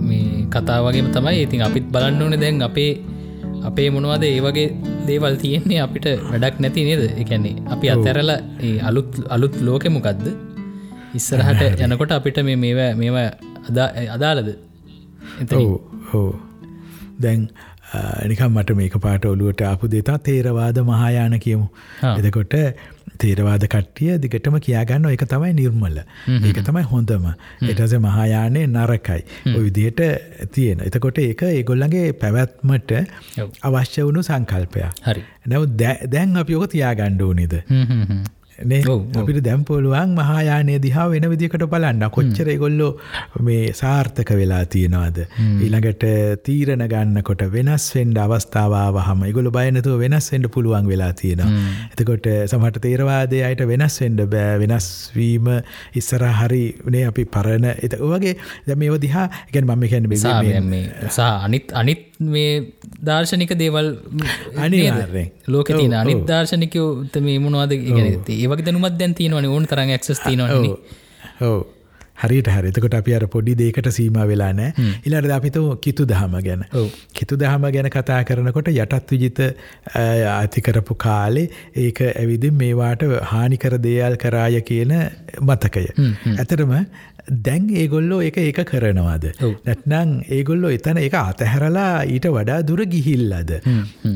මේ කතා වගේම තමයි ඉතින් අපිත් බලන්න ඕන දැන් අපේ අපේ මොනවද ඒ වගේ දේවල් තියෙන්නේ අපිට වැඩක් නැති නේද? එකන්නේ අපි අතැරල අලුත් අලුත් ලෝකෙමොකක්ද ඉස්සරහට යනකොට අපිට මේ මේවා මේවා අදා අදාලද ඔව් ඔව්. දැන් නිකම් මට මේක පාට ඔලුවට ආපු දෙතා තේරවාද මහායාන කියමු. එදකොට තේරවාද කට්ටිය දිගටම කියාගන්න එක තමයි නිර්මල. ඒක තමයි හොඳම. එටස මහායානය නරකයි. විදියට තියෙන. එතකොට ඒක ඒගොල්ලගේ පැවැත්මට. අවශ්‍ය වුණු සංකල්පයක්. හරි. නැව දැන් අපි ඕක තියාගණ්ඩූනිද හ්ම් හ්ම් හ්ම්. නේ? අපිට දැම්පොළුවන් මහායානය දිහා වෙන විදිකට බලන්න. කොච්චර ගොල්ලෝ මේ සාර්ථක වෙලා තියෙනවාද? ඊළඟට තීරණ ගන්නකොට වෙනස් වෙන්ඩ අවස්ථාව හම ඉගොල බයනතුව වෙනස් වෙන්ඩ පුළුවන් වෙලා තියෙනවා. එතකොට සමට තේරවාදය අයට වෙනස් වෙන්ඩ බෑ. වෙනස්වීම ඉස්සර හරි නේ අපි පරණ. එත වගේ දැ මේ දිහා ගැන මම කැන සහ අනිත් අනිත් මේ දර්ශනික දේවල් අනිවාර්යෙන්. ලෝක තින ඔව්, අනිත් ඔව්. දර්ශනිකයෝ මේ මොනවාද ඒවගේ දනුමත් දැන් තියනවන. ඕන තරන් ක්ස් තිනවන ඔව්. හරිට හරිතකොට අපි අර පොඩි දේකට සීම වෙලා නෑ ඉලට අපිත කිතු දහම ගැන. කිතු දහම ගැන කතා කරනකොට යටත් විජිත අතිකරපු කාලේ ඒක ඇවිදි මේවාට හානිකර දේයල් කරාය කියන මතකය. ඇතරම දැන් ඒගොල්ලෝ එක එක කරනවාද? නැත්නං ඒගොල්ලෝ එතන එක අතහැරලා ඊට වඩා දුර ගිහිල්ලද?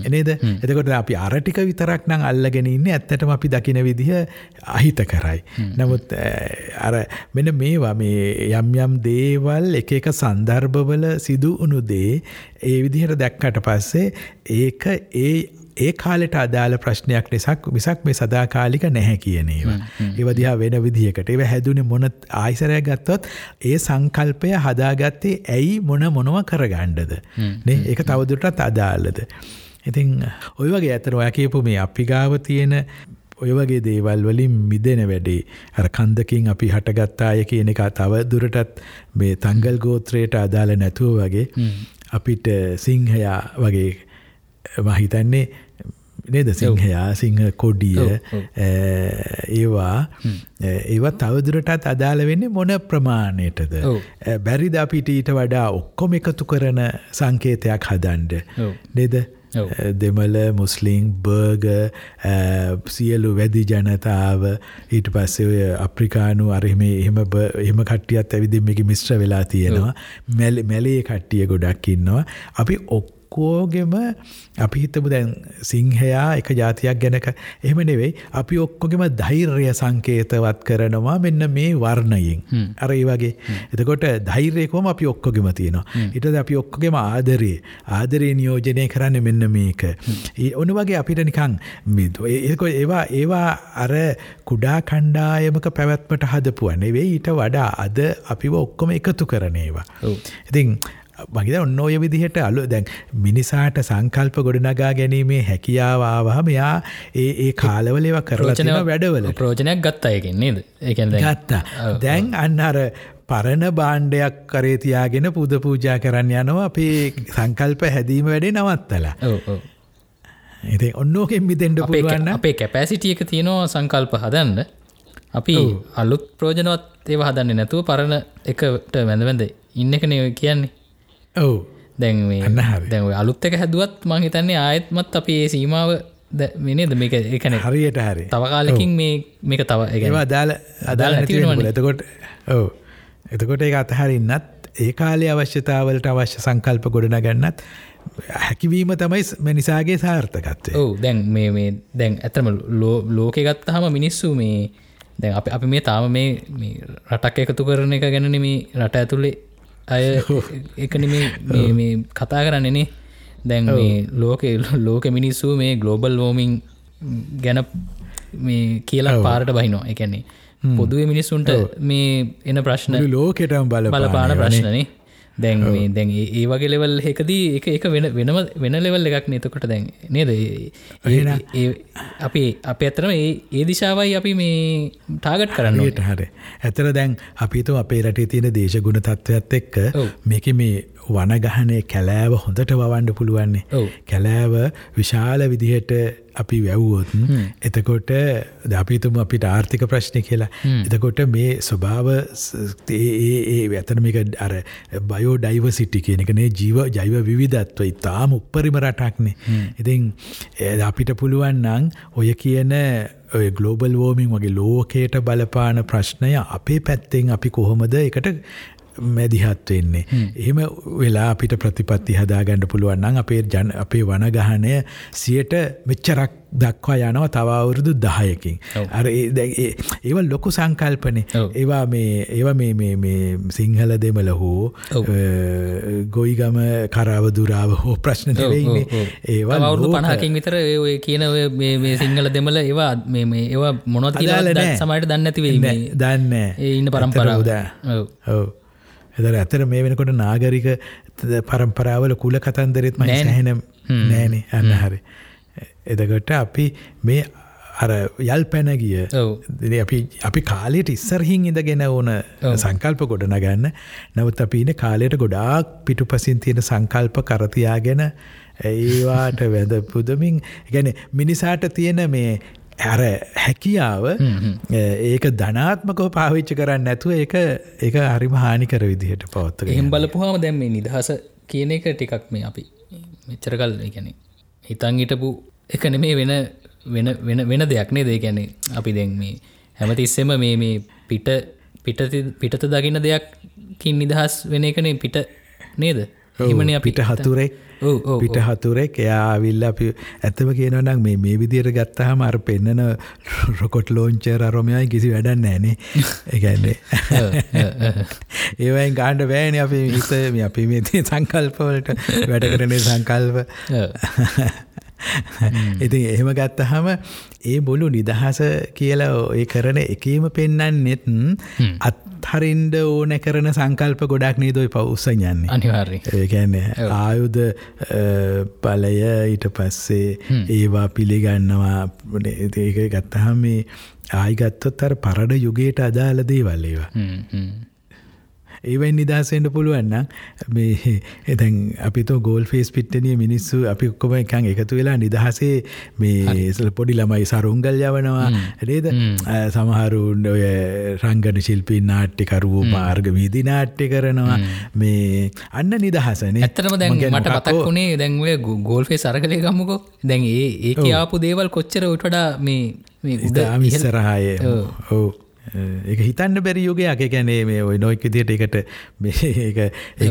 එනේද එතකොට අපි අරටික විතරක් නං අල්ලගෙන ඉන්න ඇත්තටම අපි දකින විදිහ අහිත කරයි නමුත් අර මෙන මේවා මේ යම් යම් දේවල් එක එක සන්දර්භවල සිදු වුණු දේ ඒ විදිහට දැක්කට පස්සේ ඒක ඒ ඒ කාලෙට අදාළ ප්‍රශ්නයක් නිසක් මිසක් මේ සදාකාලික නැහැ කියනේවා. ඒවදිහා වෙන විදිහකට ඒව හැදුනේ මොන ආයිසරය ගත්තොත් ඒ සංකල්පය හදාගත්තේ ඇයි මොන මොනව කරගණ්ඩද. ඒක තවදුරටත් අදාල්ලද. ඉතින් ඔය වගේ ඇතර ඔය කියපු මේ අපි ගාව තියෙන ඔය වගේ දේවල් වලින් මිදෙන වැඩේ අර කන්දකින් අපි හටගත්තාය කියන එක තව දුරටත් මේ තංගල් ගෝත්‍රයට අදාළ නැතුව වගේ අපිට සිංහයා වගේ මහිතන්නේ නේද? සිංහයා සිංහ කොඩිය ඒවා. ඒවත් තවදුරටත් අදාළ වෙන්නේ මොන ප්‍රමාණයටද? බැරිද අපිට ඊට වඩා ඔක්කොම එකතු කරන සංකේතයක් හදන්ඩ? නේද? දෙමල මුස්ලිං බර්ග සියලු වැදි ජනතාව. ඊට පස්සේ අප්‍රිකානු අරහෙම එහෙම එහම කට්ටියත් ඇවිදිමකි මිශ්‍ර වෙලා තියෙනවා. මැලේ කට්ටිය ගොඩක් ඉන්නවා. අපි ඔක් ඔක්කෝගෙම අපි හිතමු දැන් සිංහයා එක ජාතියක් ගැනක එහෙම නෙවෙයි. අපි ඔක්කොගෙම ධෛර්ය සංකේතවත් කරනවා මෙන්න මේ වර්ණයෙන්. අර ඒ වගේ. එතකොට ධෛර්යකෝම අපි ඔක්කොගෙම තියෙනවා. ඊටද අපි ඔක්කොගෙම ආදරේ. ආදරේ නියෝජනය කරන්න මෙන්න මේක. ඔන්න වගේ අපිට නිකං ඒක ඒවා ඒවා අර කුඩා කණ්ඩායමක පැවැත්මට හදපුුවන් නෙවෙයි. ඊට වඩා අද අපිව ඔක්කොම එකතු කරනේවා ඉතින් මගේද ඔන්න ඔය විදිහට අලු දැන් මිනිසාට සංකල්ප ගොඩනගා ගැනීමේ හැකියාවාවහ මෙයා ඒ ඒ කාලවලේව කරලචන වැඩවල. ප්‍රෝජනයක් ගත්තයකින් නේද? ඒකැ ගත්තා. දැන් අන්න අර පරණ බාණ්ඩයක් කරේ තියාගෙන පුද පූජා කරන්න යනවා අපේ සංකල්ප හැදීම වැඩේ නවත්තලා. ඉති ඔන්නෝකෙන් මිදෙන්ට පුළුවන්න අපේ කැපෑසිටියක තියෙනවා සංකල්ප හදන්න. අපි අලුත් ප්‍රෝජනවත් ඒව හදන්න නැතුව පරණ එකට වැඳවැඳ ඉන්න එක නය කියන්නේ ඔව්. දැන් දැන් අලුත් එක හැදුවත් මං හිතන්නේ ආයත්මත් අපි ඒ සීමාව මිනේද මේක එකන හරියට හරි. තවකාලකින් මේ මේක තව ඒවා අදාල අදාල නැතිවෙන එතකොට ඔව. එතකොට ඒ අතහරින්නත් ඒ කාලේ අවශ්‍යතාවලට අවශ්‍ය සංකල්ප ගොඩන ගන්නත් හැකිවීම තමයි මනිසාගේ සාර්ථකත්වය. ඔවු. දැන් මේ මේ දැන් ඇතම ලෝකෙ ගත්තහම මිනිස්සු මේ දැන් අප අපි මේ තාම මේ රටක් එකතු කරන එක ගැනන මේ රට ඇතුළේ අය එකන මේ කතා කරන්නනේ දැන් ලෝක ලෝක මිනිස්සු මේ ගලෝබල් වෝමිං ගැන මේ කියලා පාරට බහිනෝ එකන්නේ පොදුව මිනිස්සුන්ට මේ එන ප්‍රශ්න ලෝකෙටම් බල බලපාන ප්‍රශ්නනේ දැන් දැන් ඒ වගේ ලෙවල් එකදී එක එක වෙන වෙනම වෙන ලෙවල් එකක් නතකොට දැන් නේද? අපි අප ඇතරම ඒ දිශාවයි අපි මේ ටාගට් කරන්නට හර. ඇතර දැන් අපිතු අපේ රටේ තියෙන දේශගුණ තත්ත්වයක්ත් එක්ක මේක මේ වනගහනේ කැලෑව හොඳට වවන්ඩ පුළුවන්නේ. කැලෑව විශාල විදිහට අපි වැැව්වොත් එතකොට දපිතුම අපිට ආර්ථික ප්‍රශ්නය කියලා. එතකොට මේ ස්වභාව ඒ ඇතනමික අර බයෝ ඩයිව සිටි කියනකනේ ජීව ජෛව විවිධත්ව ඉතාම උප්පරිම රටක්නේ. ඉතින් අපිට පුළුවන්නං ඔය කියන ගලෝබල් වෝමින් වගේ ලෝකයට බලපාන ප්‍රශ්නය අපේ පැත්තෙන් අපි කොහොමද එකට මැදිහත් වෙන්නේ. එහෙම වෙලා අපිට ප්‍රතිපත්ති හදාගන්න පුළුවන්නම් අපේ ජන අපේ වනගහනය සියට මෙච්චරක් දක්වා යනවා තවවුරුදු දහයකින්. අර ඒව ලොකු සංකල්පනේ. ඒවා මේ ඒව මේ සිංහල දෙමල හෝ ගොයිගම කරාව දුරාව හෝ ප්‍රශ්න නෙවෙයින්නේ ඒවා අවුරුදු පණහකින් විතර ඔය කියන මේ සිංහල දෙමල ඒවා මේ ඒවා මොනොත් අදාළ සමට දන්න ඇතිවේ දන්න ඒ ඉන්න පරම්පරාවද ඔව එදර ඇතර මේ වෙනකොට නාගරික පරම්පරාවල කුල කතන්දරෙත් ම හැන නෑනේ. අන්න හරි. එදකොට අපි මේ අර යල් පැනගිය අපි අපි කාලයට ඉස්සරහින් ඉඳගෙන ඕන සංකල්ප ගොඩනගන්න නවත් අපින කාලයට ගොඩාක් පිටු පසින් තියෙන සංකල්ප කරතියාගෙන ඒවාට වැද පුදමින් ගැන මිනිසාට තියෙන මේ ඇර හැකියාව ඒක ධනාත්මකව පාවිච්ච කරන්න නැතුව ඒක ඒක හරිම හානිකර විදිහට පවත්ත එහෙම බලපුහම දැම් මේ නිදහස කියන එක ටිකක් මේ අපි මෙච්චර කල් ගැන හිතන් හිටපු එක නෙමේ වෙන වෙන වෙන වෙන දෙයක් නේ දෙ ගැනේ අපි දැන් මේ හැමතිස්සෙම මේ මේ පිට පිට පිටත දකින්න දෙයක්කින් නිදහස් වෙන එකනේ පිට නේද එමන පිට හතුරෙක්. පිට හතුරෙක්. එයා විල්ල අපි ඇතම කියනනම් මේ මේ විදියට ගත්තහම අර පෙන්නන රොකොට් ලෝංචර රොමයයි කිසි වැඩන්න ෑනේ. එකන්නේ ඒවයින් ගාණ්ඩ බෑන අපි මේ අපි මේ සංකල්පවලට වැඩ කරනේ සංකල්ප. ඉතින් එහෙම ගත්තහම ඒ බොලු නිදහස කියලා ඒ කරන එකීම පෙන්නන්නෙත් අත්හරින්ඩ ඕන කරන සංකල්ප ගොඩක් නීදොයි පවුස්සන් යන්නේ? අනිවාර්ය ඒකැන ආයුධ පලය ඊට පස්සේ ඒවා පිළිගන්නවා. ඒක ගත්තහම මේ ආයිගත්තොත් අර පරඩ යුගයට අදාළ දේවල් ඒවා ඒවයි නිදහසෙන්ට පුළුවන්න මේ එතැන් අපිත ගෝල් ෆේස් පිට්ටනිය මිනිස්සු අපි ඔක්කොම එකන් එකතු වෙලා නිදහසේ මේ පොඩි ළමයි සරුංගල් යවනවා. රේද සමහරුන් ඔය රංගන ශිල්පී නාට්‍යකරුවූ මාර්ග වීදි නාට්‍ය කරනවා. මේ අන්න නිදහසන ඇත්තරම දැන් මට පතක් වුණේ දැන්වේ ගෝල්ෆේ සරකලය ගම්මකෝ දැන් ඒ ඒක ආපු දේවල් කොච්චර උටඩා මේ මිස්සරහය ඕ ඒක හිතන්න බැරි යෝගයක් ගැනේ මේ ඔය නොයික් විදියට එකට ඒක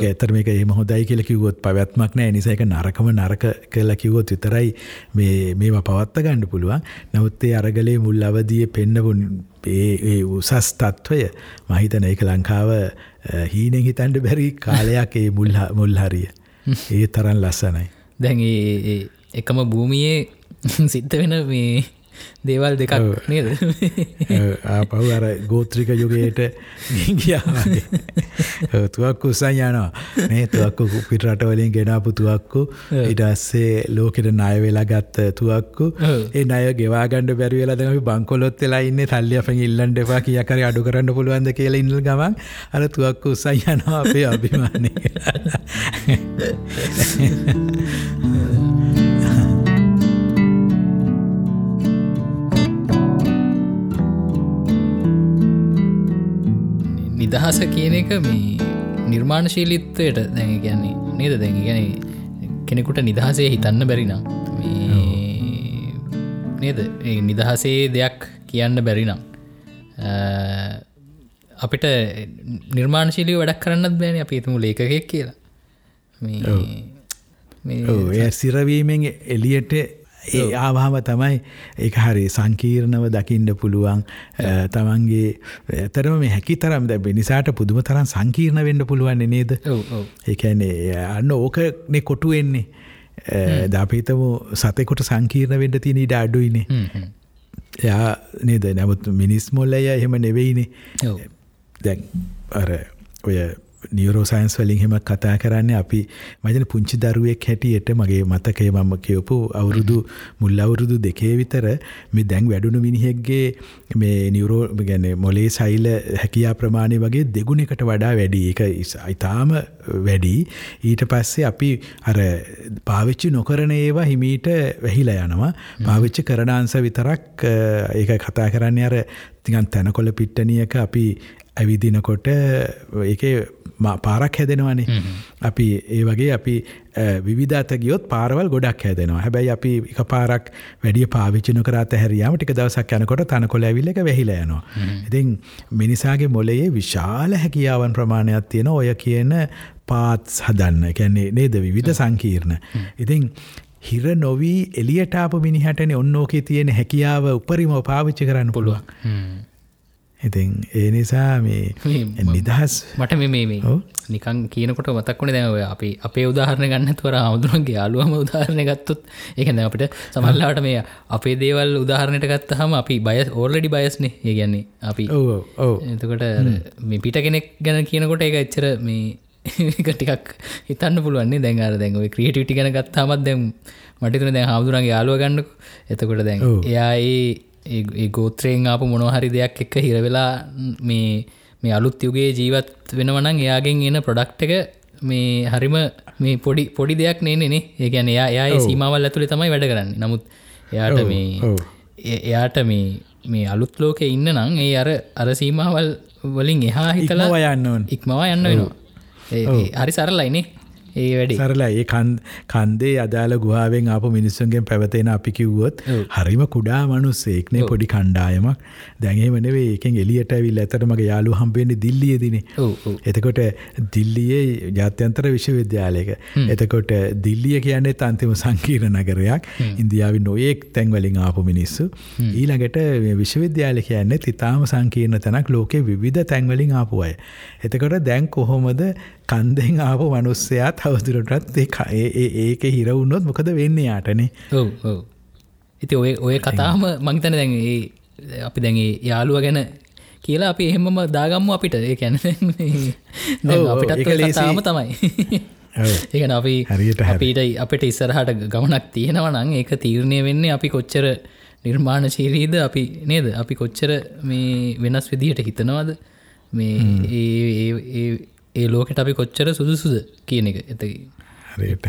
ඇතර මේක එහෙම හොඳයි කියලා කිව්වොත් පැවැත්මක් නැහැ නිසා ඒක නරකම නරක කියලා කිව්වොත් විතරයි මේ මේවා පවත්ත ගන්න පුළුවන්. නමුත් ඒ අරගලේ මුල් අවදියේ පෙන්නපු ඒ උසස් තත්වය මම හිතන ඒක ලංකාව හීනෙන් හිතන්න බැරි කාලයක් ඒ මුල් හරිය. ඒ තරම් ලස්සනයි. දැන් එකම භූමියේ සිද්ධ වෙන මේ දේවල් දෙකක් නේද? පහු අර ගෝත්‍රික යුගයට ගියාගේ තුවක්කු උසන් යනවා. මේ තුවක්කු පිටරටවලින් ගෙනාපු තුවක්කු ඉටස්සේ ලෝකෙට ණය වෙලා ගත්ත තුවක්කු ඒ ණය ගෙවාගණ්ඩ බැරි වෙලා දැන් අපි බංකොලොත් වෙලා ඉන්නේ සල්ලි අපෙන් ඉල්ලන්න එපා කීයක් හරි අඩු කරන්න පුළුවන්ද කියලා ඉන්න ගමන් අර තුවක්කු උසන් යනවා අපේ අභිමානය නිදහස කියන එක මේ නිර්මාණශීලිත්වයට දැන් කියන්නේ නේද? දැන් ගැන කෙනෙකුට නිදහසේ හිතන්න බැරිනම් නේද? නිදහසේ දෙයක් කියන්න බැරිනම් අපිට නිර්මාණශීලී වැඩක් කරන්නත් බෑන අපි තුමු ලේකෙක් කියලා. ඒ සිරවීමෙන් එලියට ඒ ආවාම තමයි ඒ හරි සංකීර්ණව දකිින්ඩ පුළුවන්. තමන්ගේ ඇතරම හැකි තරම් දැ නිසාට පුදුම තරම් සංකීර්ණ වෙන්න පුළුවන් නේද? ඒකැනේ අන්න ඕකනෙ කොටු වෙන්නේ. දපිතම සතෙකොට සංකීර්ණ වෙන්න තින ඉඩ අඩුයිනේ. එයා නේද? නැමුත් මිනිස් මොල්ලය එහෙම නෙවෙයිනේ. දැන් අර ඔය නියරෝසයින්ස් වලින් හෙම කතා කරන්න අපි මජන පුංචි දරුවෙක් හැටියට මගේ මතකය මම කියවපු අවුරුදු මුල් අවුරුදු දෙකේ විතර මේ දැන් වැඩුණු මිනිහෙක්ගේ මේ නිවරෝ ගැන මොලේ සයිල හැකයා ප්‍රමාණය වගේ දෙගුණෙකට වඩා වැඩි. එක ඉතාම වැඩි. ඊට පස්සේ අපි අර පාවිච්චි නොකරන ඒවා හිමීට වැහිලා යනවා. පාවිච්චි කරනාන්ස විතරක් ඒක කතා කරන්න අර තිගන් තැනකොළ පිට්ටනියක අපි ඇවිදිනකොට ඒක පාරක් හැදෙනවානේ. අපි ඒ වගේ අපි විධාත ගියොත් පාරවල් ගොඩක් හැදෙනවා. හැබැයි අපි එක පාරක් වැඩිය පාවිචින කරත හැරියාම ටික දවසක් යනකොට තනකොළ ඇවිල්ල එක වෙහිල යනවා. ඉතින් මිනිසාගේ මොලයේ විශාල හැකියාවන් ප්‍රමාණයක් තියෙන ඔය කියන පාත්ස් හදන්න. කැන්නේ නේද? විධ සංකීර්ණ. ඉතින් හිර නොවී එලියටාප මිනිහටන ඔන්නෝකේ තියෙන හැකියාව උපරිම පාවිච්චි කරන්න පුළුවන්. ඉතින් ඒ නිසා මේ නිදහස් මට මේ නිකන් කියනකොට මතක්වන දැව අපි අපේ උදාහරණ ගන්න තුවර අමුදුරන්ගේ යාලුවම උදාහරණ ගත්තොත් ඒකන අපට සමල්ලාට මේ අපේ දේවල් උදාහරණයට ගත්ත හම අපි බය ඕල්ලඩි බයස්නේ ඒ ගැන්නේ අපි එතකොට මේ පිට කෙනෙක් ගැන කියනකොට එක එච්චර මේ ටිකක් හිතන්න පුළුවන්නේ දැන් අර දැන් ඔය ක්‍රියටිවිටි ගැන ගත්තාමත් දැම් මටිතන දැන් හාමුදුරන්ගේ යාලුව ගන්නක. එතකොට දැන් එයා ඒ ගෝත්‍රයෙන් ආපු මොනොහරි දෙයක් එක්ක හිරවෙලා මේ මේ අලුත් යුගේ ජීවත් වෙනවනං එයාගෙන් එන ප්‍රොඩක්් එක මේ හරිම මේ පොඩි පොඩි දෙයක් නේනේ ඒ ගැන එයා එයා සීමවල් ඇතුළේ තමයි වැඩ කරන්න. නමුත් එයාට මේ එයාට මේ මේ අලුත් ලෝක ඉන්න නං ඒ අර අර සීමාවල් වලින් එහා හිතලා යන්න ඉක්මවා යන්න වෙනවා. හරි සරලයිනේ ඒ වැඩි. සරලා ඒ කන්දේ අදාළ ගුහාාවෙන් අප මිනිස්සුන්ගෙන් පැවතෙන අපි කිව්වොත් හරිම කුඩා මනුස්සෙක්නේ පොඩි කණ්ඩායමක්. දැඟේමනවේ ඒකෙන් එලියට ඇවිල් ඇතට මගේ යාලු හම්පෙන්නේ දිල්ලියදින එතකොට දිල්ලියේ ජාත්‍යන්තර විශ්වවිද්‍යාලයක. එතකොට දිල්ලිය කියන්නේ අන්තිම සංකීර නගරයක්. ඉන්දියාව නොයෙක් තැන්වලින් ආපු මිනිස්සු. ඊළඟට විශ්වවිද්‍යාල කියන්නේ තිතාම සංකීර්ණ තැනක්. ලෝකෙ විධ තැන්වලින් ආපු අය. එතකොට දැන් කොහොමද කන්දෙන් ආපු මනුස්සයා තවදුරටත් ඒක හිරවුන්නොත් මොකද වෙන්න යාටනේ? ඔව ඔව. ඉති ඔය ඔය කතාම මංතන දැන් අපි දැන්ගේ යාළුව ගැන කියලා අපි එහෙමම දාගම්ම අපිට. ඒ කැන අපිටත් කතාම තමයි. ඒකන අපි අපිට අපිට ඉස්සරහට ගමනක් තියෙනවනං ඒක තීරණය වෙන්නේ අපි කොච්චර නිර්මාණශීරීද අපි නේද? අපි කොච්චර මේ වෙනස් විදිහට හිතනවාද? මේ ඒ ලෝකට අපි කොච්චර සුදුසුද කියන එක. එත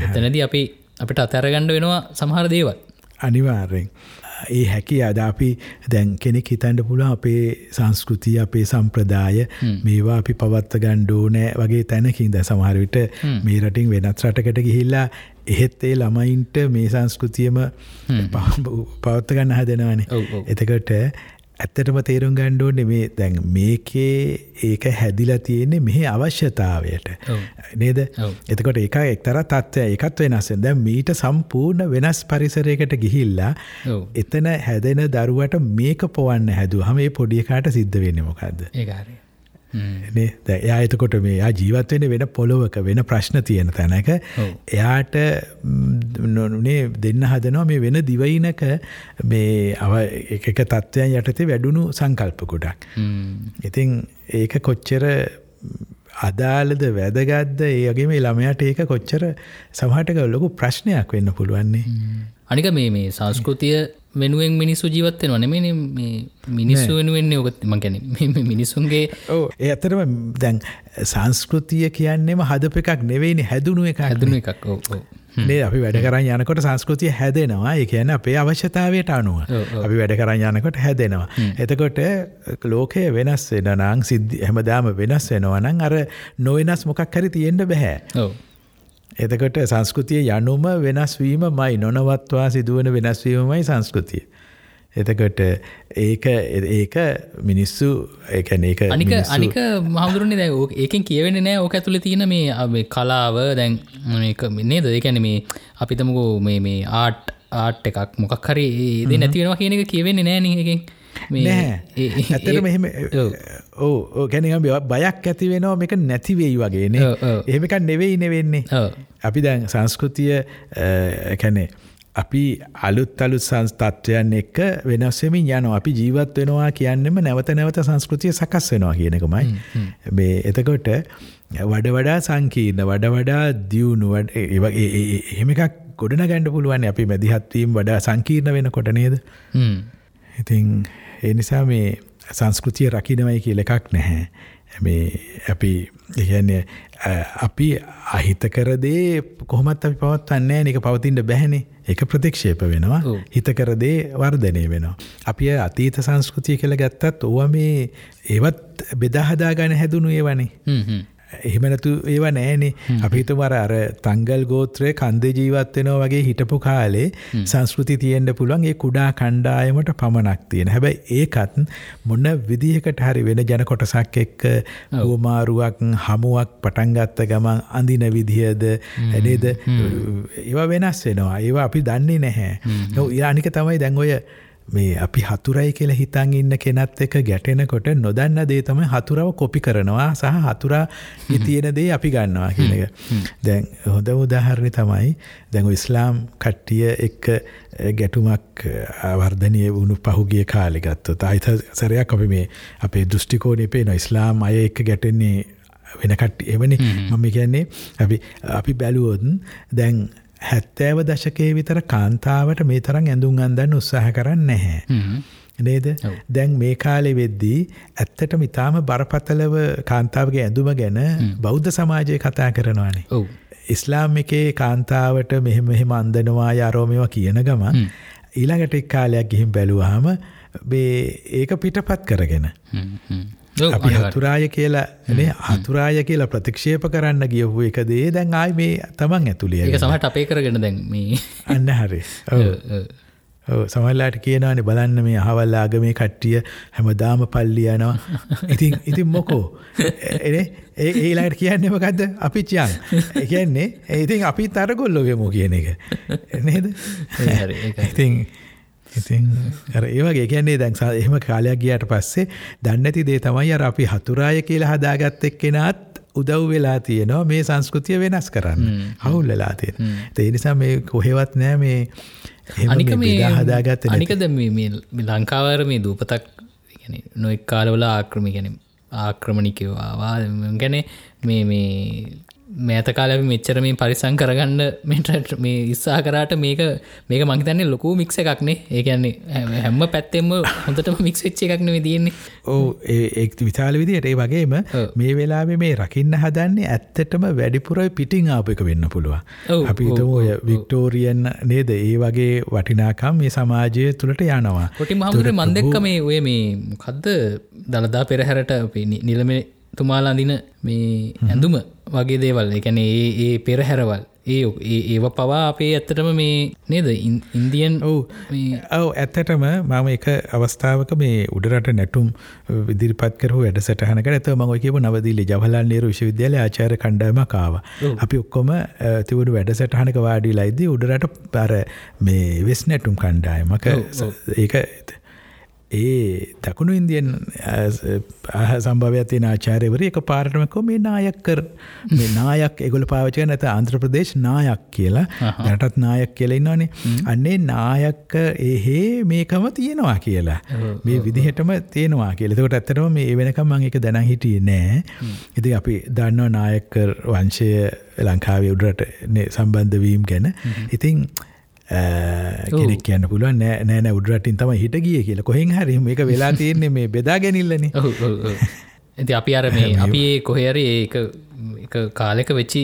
එතනද අපි අපිට අතැරගණ්ඩ වෙනවා සමහර දේවල්. අනිවාර්යෙන්. ඒ හැකි අද අපි දැන් කෙනෙක් හිතන්ඩ පුළ අපේ සංස්කෘතිය අපේ සම්ප්‍රදාය මේවා අපි පවත්ත ගණ්ඩෝ නෑ වගේ තැනකින්ද සමහරවිට මේ රටින් වෙනත් රටකට ගිහිල්ලා එහෙත් ඒ ළමයින්ට මේ සංස්කෘතියම පවත්ත ගන්න හදනවනේ. එතකට ඇත්තටම තේරුම් ගණ්ඩෝ නෙමේ දැන් මේකේ ඒක හැදිලා තියෙන්නේ මෙහි අවශ්‍යතාවයට. නේද? එතකොට එක එක්තර තත්ත්වය එකත් වෙනස්සෙන් දැ මීට සම්පූර්ණ වෙනස් පරිසරයකට ගිහිල්ලා එතන හැදෙන දරුවට මේක පොවන්න හැදුව හම ඒ පොඩියකාට සිද්ධ වෙන්න මොකක්ද ඒකාරය එයා එතකොට මේ යා ජීවත්වෙන වෙන පොළොවක වෙන ප්‍රශ්න තියෙන තැනක. එයාට නොනේ දෙන්න හදනවා මේ වෙන දිවයිනක මේ අව එක තත්ත්වයන් යටතේ වැඩුණු සංකල්ප ගොඩක්. ඉතින් ඒක කොච්චර අදාළද වැදගත්ද? ඒගේ මේ ළමයට ඒක කොච්චර සමහටක ලොකු ප්‍රශ්නයක් වෙන්න පුළුවන්නේ. අනික මේ මේ සංස්කෘතිය වෙනුවෙන් මිනිස්සු ජීවත්වෙන වනෙම මේ මිනිස්සු වෙනුවෙන්න ඔකත් මගැන මිනිස්සුන්ගේ ඕ ඒ ඇතරම දැන් සංස්කෘතිය කියන්නෙම හදප එකක් නෙවෙයිනි හැදුණු එක හැදුණු එකක් නේ අපි වැඩ කරන්න යනකොට සංස්කෘතිය හැදෙනවා. ඒ කියන අපේ අවශ්‍යතාවයට අනුව අපි වැඩ කරන්න යනකොට හැදෙනවා. එතකොට ලෝකය වෙනස් වෙන නං සිද්ධ හැමදාම වෙනස් වෙනවනං අර නොවෙනස් මොකක් හරි තියෙන්ට බැහැ එතකොට සංස්කෘතිය යනුම වෙනස්වීම මයි නොනවත්වා සිදුවන වෙනස්වීමමයි සංස්කෘතිය. එතකොට ඒක ඒක මිනිස්සු ඒැන ඒක අනික අනික මහදුරන්නේ දැ ඒකෙන් කියවෙන නෑ ඕක ඇතුළ තියෙන මේ කලාව. දැන් නේද? ඒකැන මේ අපිතමකෝ මේ ආට් ආට් එකක් මොකක් හරි ඒද නැතිවෙනවා කියන එක කියවෙන්නේ නෑ ඇතට මෙහෙම ඕ ගැනම බයක් ඇති වෙනවා මේක නැතිවෙයි වගේන එහෙමකක් නෙවෙයි නෙවෙන්නේ අපි දැන් සංස්කෘතිය කැනේ අපි අලුත් අලුත් සංස්තත්වයන් එක්ක වෙනස්සෙමින් යන අපි ජීවත් වෙනවා කියන්නෙම නැවත නැවත සංස්කෘතිය සකස් වෙනවා කියනකමයි මේ එතකොට වඩ වඩා සංකීර්ණ වඩ වඩා දියුණුවට එහෙම එකක් ගොඩන ගැන්ඩ පුළුවන් අපි මැදිහත්වීම් වඩා සංකීර්ණ වෙන කොට නේද ඉතින් ඒ නිසා මේ සංස්කෘතිය රකිනවයි කියල එකක් නැහැ. මේ අපි ඉගන්නේ අපි අහිත කරදේ කොහොමත් අපි පවත්වන්නේ නික පවතින්ට බැහැනේ එක ප්‍රතික්ෂේප වෙනවා හිතකරදේ වර්ධනය වෙනවා. අපි අතීත සංස්කෘතිය කළ ගත්තත් ඕව මේ ඒවත් බෙදාහදා ගන හැදුණු ඒවනේ. එහෙමනතු ඒවා නෑනේ. අපිතුමර අර තංගල් ගෝත්‍රය කන්දේ ජීවත් වෙනවා වගේ හිටපු කාලේ සංස්කෘති තියෙන්ට පුළුවන්. ඒ කුඩා කණ්ඩායමට පමණක් තියෙන. හැබැයි ඒකත් මොන්න විදිහකට හරි වෙන ජන කොටසක් එක්ක හෝමාරුවක් හමුවක් පටන්ගත්ත ගමන් අඳින විදිහද ඇනේද ඒවා වෙනස් වෙනවා. ඒවා අපි දන්නේ නැහැ. නො යානික තමයි දැන් ඔය මේ අපි හතුරයි කියලා හිතන් ඉන්න කෙනත් එක ගැටෙනකොට නොදන්න දේ තමයි හතුරව කොපි කරනවා සහ හතුරා තියෙන දේ අපි ගන්නවා කියන එක. දැන් හොඳ උදාහරණය තමයි දැන් ඉස්ලාම් කට්ටිය එක්ක ගැටුමක් වර්ධනය වුණු පහුගිය කාලෙ ගත්තොත් අයිත සරයක් අපි මේ අපේ දෘෂ්ටිකෝණය පේන ඉස්ලාම් අය එක්ක ගැටෙන්නේ වෙන කට්ටි එවනි. මම කියන්නේ අපි අපි බැලුවොත් දැන් හැත්තෑව දශකයේ විතර කාන්තාවට මේ තරම් ඇඳුම් අන්දන්න උත්සාහ කරන්න නැහැ. නේද දැන් මේ කාලෙ වෙද්දී ඇත්තට මිතාම බරපතලව කාන්තාවගේ ඇඳුම ගැන බෞද්ධ සමාජය කතා කරනවානේ. ඉස්ලාම් එකේ කාන්තාවට මෙහෙම මෙහෙම අන්දනවා යාරෝමවා කියන ගම ඊළඟට එක් කාලයක් ගිහිම් බැලුවහම ඒක පිටපත් කරගෙන. අපි. හතුරාය කියලා හතුරාය කියලා ප්‍රතික්ෂේප කරන්න ගියපු එක දේ දැන් ආයි මේ තමන් ඇතුළේ ඒක සමහට අපේ කරගෙන දැන් මේ අන්න හරි සමහරලාට කියනවානේ බලන්න මේ අහවල් ආගමේ කට්ටිය හැමදාම පල්ලි යනවා. ඉතින් ඉතින් මොකෝ? එනේ ඒ ඊළඟට කියන්නේ මොකද්ද? අපි චියන්. ඒ කියන්නේ ඉතින් අපිත් අරගොල්ලෝ වෙමු කියන එක. නේද? ඉතින් ඉතින් අර ඒ වගේ කියන්නේ දැන් එහෙම කාලයක් ගියාට පස්සේ දන්නේ නැති දේ තමයි අර අපි හතුරාය කියලා හදාගත්ත එක්කෙනාත් උදව් වෙලා තියෙනවා මේ සංස්කෘතිය වෙනස් කරන්න. හවුල් වෙලා තියෙන. ඒ නිසා මේ කොහෙවත් නෑ මේ අනික මේ හදාගත්ත. අනිකද මේ ලංකාවර මේ දූපතක් නොෙක් කාලවල ආක්‍රමි ගැන ආක්‍රමණිකවා ගැන මේ මේ මෑත කාල මෙච්චර මේ පරිසං කරගන්න මෙට මේ ඉස්සා කරාට මේක මේක මහිතන්නේ ලොකු මික්ස එකක්නේ ඒකන්නේ හැම්ම පැත්තෙම හොඳට මික්ස් වෙච්ච එකක්න තියන්නේ. ඕ ඒ විශාල විදියට ඒ වගේම මේ වෙලාවේ මේ රකින්න හදන්නේ ඇත්තටම වැඩිපුරයි පිටිං ආපක වෙන්න පුළුවන්. ඔව්, අපි ඔය වික්ටෝරියන් නේද? ඒ වගේ වටිනාකම් මේ සමාජය තුළට යනවා. කොටි මහමුදුර මන්දෙක්ක මේ ඔය මේ මොකක්ද දළදා පෙරහැරට අපේ නිලම තුමාලා අඳින මේ ඇඳුම වගේ දේවල්. එකැන ඒ ඒ පෙරහැරවල්. ඒ ඒව පවා අපේ ඇත්තටම මේ නේද? ඉන්- ඉන්දියන් ඔව්. ඔව ඇත්තටම මම එක අවස්ථාවක මේ උඩරට නැටුම් විදිරිපත් කර වැඩ සටහනක ඇත මං ඔය කියපු නවදීලි ජවහලාල් නේරු විශ්වවිද්‍යාලයේ ආචාර්ය කණ්ඩායමක් ආවා. අපි ඔක්කොම අ, තිබුණු වැඩ සටහනක වාඩිලා ඉද්දී උඩරට අර මේ වෙස් නැටුම් කණ්ඩායමක ඒක ඒ දකුණු ඉන්දියන් සම්භවයක් තියෙන ආචාර්යවරු එක පාරටම කො මේ නායක් කර මේ නායක් ඒගොල්ලෝ පාවිච්චි කරන නැත්නම් ආන්ධ්‍ර ප්‍රදේශ නායක් කියලා. දැනටත් නායක් කියලා ඉන්නවනේ. අන්නේ නායක එහෙ මේකම තියෙනවා කියලා. මේ විදිහටම තියෙනවා කියලා. ඒකට ඇත්තටම මේ වෙනකම් මම ඒක දැනන් හිටියේ නෑ. ඉතින් අපි දන්නවා නායකර් වංශය ලංකාවේ උඩරට සම්බන්ධ වීම ගැන. ඉතින් කෙනෙක් කියන්න පුළුවන් නෑ නෑ නෑ උඩරටින් තමයි හිට ගිය කියලා. කොහෙන් හරි මේක වෙලා තියෙන්නේ මේ බෙදා ගැනිල්ලනේ. ඇති අපි අර මේ අපි කොහරි ඒක එක කාලෙක වෙච්චි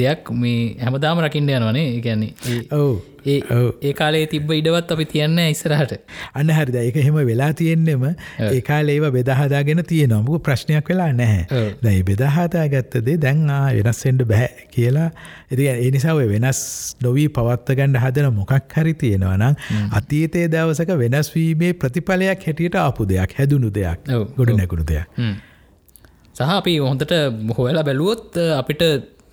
දෙයක් මේ හැමදාම රකින්න යනවනේ ඒගැන්නේ ඔව්. ඒ ඒ කාලේ තිබ්බ ඉඩවත් අපි තියන්න ඉස්සරහට. අන්න හරිද? ඒක එහෙම වෙලා තියෙන්නෙම ඒකාල ඒව බෙදහදාගෙන තියෙනවා. මුක ප්‍රශ්නයක් වෙලා නැහැ. දැයි බෙදහතා ගත්තදේ දැන් වෙනස්සෙන්ට බැහැ කියලා. ඉති ඒ නිසා ඔය වෙනස් නොවී පවත්ත ගණඩ හදන මොකක් හරි තියෙනවා නම් අතීතයේ දවසක වෙනස්වීමේ ප්‍රතිඵලයක් හැටියට ආපු දෙයක් හැදුණු දෙයක් ගොඩ නැකුණු දෙයක්. හ්ම්. සහ අපි හොඳට හොයලා බැලුවොත් අපිට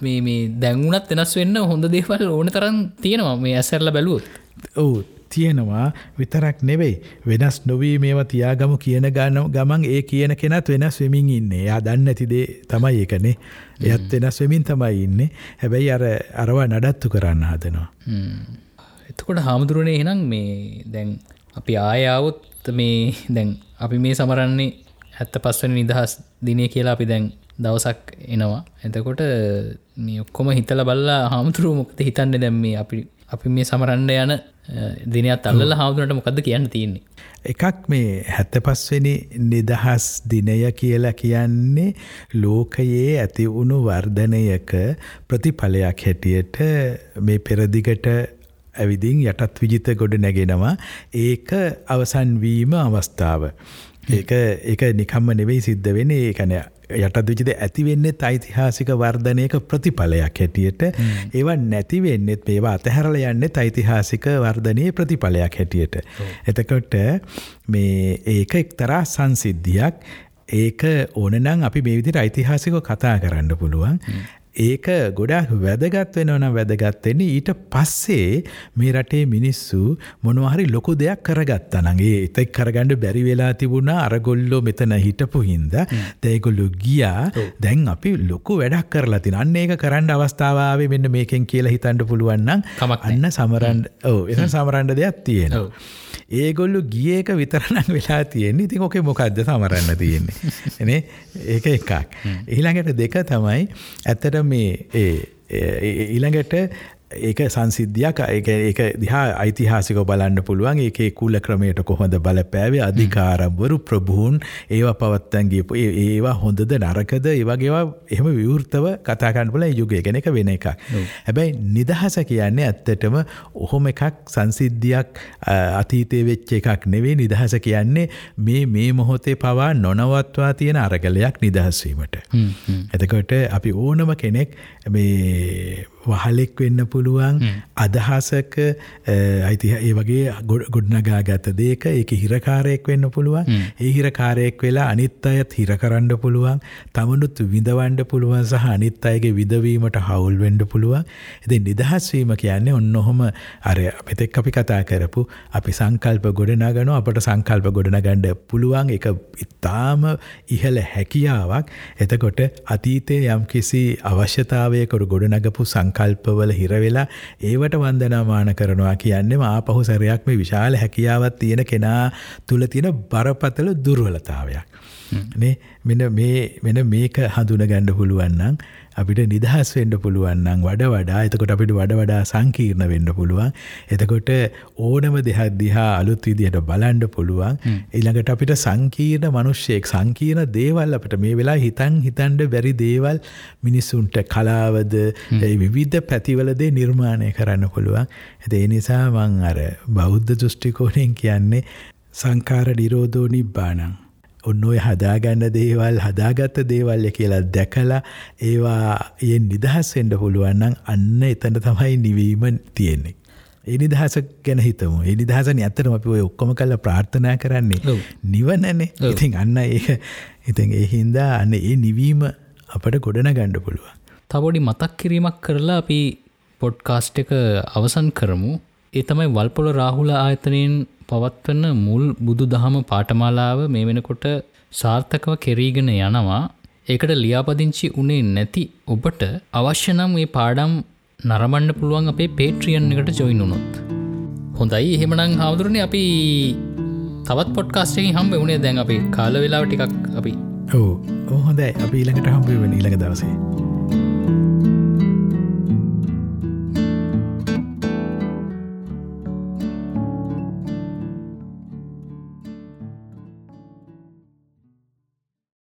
මේ දැංගුණත් වෙනස් වෙන්න හොඳ දේවල් ඕන තරන් තියෙනවා මේ ඇසැරල බැලුවොත්. ඔවු තියෙනවා. විතරක් නෙවෙයි. වෙනස් නොවී මේවා තියාගමු කියන ගන්න ගමන් ඒ කියන කෙනත් වෙනස් වෙමින් ඉන්නේ. යා දන්න ඇතිදේ තමයි ඒකනේ. එයත් වෙනස් වෙමින් තමයි ඉන්නේ. හැබැයි අර අරවා නඩත්තු කරන්න හදනවා. එතකොට හාමුදුරුවනේ එහෙනම් මේ දැන් අපි ආයාවුත් මේ දැන් අපි මේ සමරන්නේ ඇත්ත පස්වන නිදහස් දිනය කියලා අපි දැන් දවසක් එනවා. එතකොට ඔක්කොම හිතල බල්ලා හාමුදුරුව මොක්ද හිතන්න දැම් මේ අපි අපි මේ සමරන්න යන අ, දිනයක් අල්ල හාමුදුරට මොකක්ද කියන්න තියෙන්නේ? එකක් මේ හැත්ත පස්වෙනි නිදහස් දිනය කියලා කියන්නේ ලෝකයේ ඇති වුණු වර්ධනයක ප්‍රතිඵලයක් හැටියට මේ පෙරදිගට ඇවිදින් යටත් විජිත ගොඩ නැගෙනවා. ඒක අවසන්වීම අවස්ථාව. ඒක ඒක නිකම්ම නෙවෙයි සිද්ධ වෙන ඒකන යටත් විචිත ඇතිවෙන්නෙත් ඓතිහාසික වර්ධනයක ප්‍රතිඵලයක් හැටියට. ඒවා නැතිවෙන්නෙත් මේවා අතහැරල යන්නෙත් ඓතිහාසික වර්ධනයේ ප්‍රතිඵලයක් හැටියට. එතකොට මේ ඒක එක්තරා සංසිද්ධියක්. ඒක ඕනනම් අපි මේ විදිහට ඓතිහාසිකව කතා කරන්න පුළුවන්. ඒක ගොඩක් වැදගත් වෙනවනම් වැදගත්වෙන්නේ ඊට පස්සේ මේ රටේ මිනිස්සු මොනවහරි ලොකු දෙයක් කරගත්තනගේ එතෙක් කරගණ්ඩ බැරි වෙලා තිබුණා. අරගොල්ලෝ මෙතන හිටපු හින්ද දැයිගොල්ලු ගියා. දැන් අපි ලොකු වැඩක් කරලා තින අන්න ඒක කරන්න අවස්ථාවේ මෙන්න මේකෙන් කියලා හිතන්ඩ පුළුවන්නම් කමක්. අන්න සමරන්ඩ ඕ එ සමරන්ඩ දෙයක් තියෙනවා. ඒගොල්ලු ගියක විතරනම් වෙලා තියෙන්නේ. ඉතින් ඕකේ මොකක්ද සමරන්න තියෙන්නේ? එනේ ඒක එකක්. ඊළඟට දෙක තමයි ඇත්තට මේ ඒ- ඊළඟට ඒක සංසිද්ධියක් ඒක ඒක දිහා ඓතිහාසික බලන්න පුළුවන්. ඒක කුල ක්‍රමයට කොහොඳ බලපෑවේ? අධිකාරම්වරු ප්‍රභූන් ඒවා පවත්තන්ගේපු ඒවා හොඳද නරකද? ඒවගේවා එහෙම විවෘතව කතාකන්න පුල යුගය ගැන එක වෙන එකක්. හැබැයි නිදහස කියන්නේ ඇත්තටම ඔහොම එකක් සංසිද්ධියක් අතීතය වෙච්ච එකක් නෙවේ නිදහස කියන්නේ මේ මේ මොහොතේ පවා නොනවත්වා තියෙන අරගලයක් නිදහස්වීමට එතකොට අපි ඕනම කෙනෙක් මේ වහලෙක් වෙන්න පුළුවන්. අදහසක අයිති ඒ වගේ ගොඩ්නගා ගත දේක ඒක හිරකාරයෙක් වෙන්න පුළුවන්. ඒ හිරකාරයෙක් වෙලා අනිත් අයත් හිරකරන්න පුළුවන්. තමනුත් විඳවන්ඩ පුළුවන් සහ අනිත් අයගේ විදවීමට හවුල් වෙන්ඩ පුළුවන්. එති නිදහස්වීම කියන්නේ ඔන්න ඔහොම අර මෙතෙක් අපි කතා කරපු අපි සංකල්ප ගොඩනගන අපට සංකල්ප ගොඩනගණ්ඩ පුළුවන් එක ඉතාම ඉහළ හැකියාවක්. එතකොට අතීතය යම් කිසි අවශ්‍යතාවයකොට ගොඩනගපු සංක සංකල්පවල හිරවෙලා ඒවට වන්දනාමාන කරනවා කියන්නෙම ආපහු සැරයක් මේ විශාල හැකියාවත් තියෙන කෙනා තුළ තියෙන බරපතල දුර්වලතාවයක්. මෙන මෙන මේක හඳුන ගණ්ඩ පුළුවන්නම් අපිට නිදහස් වෙන්ඩ පුළුවන්නම් වඩ වඩා එතකොට අපිට වඩ වඩා සංකීර්ණ වෙන්න පුළුවන්. එතකොට ඕනම දෙහක් දිහා අලුත් විදිහට බලන්ඩ පුළුවන්. එළඟට අපිට සංකීර්ණ මනුෂ්‍යයෙක් සංකීර්ණ දේවල් අපට මේ වෙලා හිතන් හිතන්ඩ බැරි දේවල් මිනිස්සුන්ට කලාවද විවිධ පැතිවලදේ නිර්මාණය කරන්න පුළුවන්. ඇත ඒ නිසා මං අර බෞද්ධ දෘෂ්ටිකෝණයෙන් කියන්නේ සංකාර නිරෝධෝ නිබ්බානං ඔන්න ඔය හදාගන්න දේවල් හදාගත්ත දේවල්ය කියලා දැකලා ඒවා ඒ නිදහස් වෙන්ඩ පුළුවන්නම් අන්න එතන තමයි නිවීම තියෙන්නේ. ඒ නිදහස ගැන හිතමු. ඒ නිදහසන ඇතරම අපි ඔය ඔක්කොම කල්ල ප්‍රාර්ථනා කරන්නේ. නිවනනේ. ඉතින් අන්න ඒක ඉතින් ඒ හින්දා අන්න ඒ නිවීම අපට ගොඩන ගණ්ඩ පුළුවන්. තවොඩි මතක් කිරීමක් කරලා අපි පොඩ්කාස්ට් එක අවසන් කරමු. ඒ තමයි වල්පොල රාහුල ආයතනයෙන් පවත්වන්න මුල් බුදු දහම පාටමාලාව මේ වෙනකොට සාර්ථකව කෙරීගෙන යනවා ඒකට ලියාපදිංචි උනේ නැති ඔබට අවශ්‍ය නම් මේ පාඩම් නරමන්න පුළුවන් අපේ පේට්‍රියන් එකට ජොයින් වුනොත්. හොඳයි එහෙමනං හාමුදුරණ අපි තවත් පොඩ්කාස්ටකින් හම්බ වුණේ දැන් අපි කාල වෙලාව ටිකක් අපි ඕ ඕහොඳයි අපි ඊළඟට හම්බ වෙන ඊළඟ දවසේ.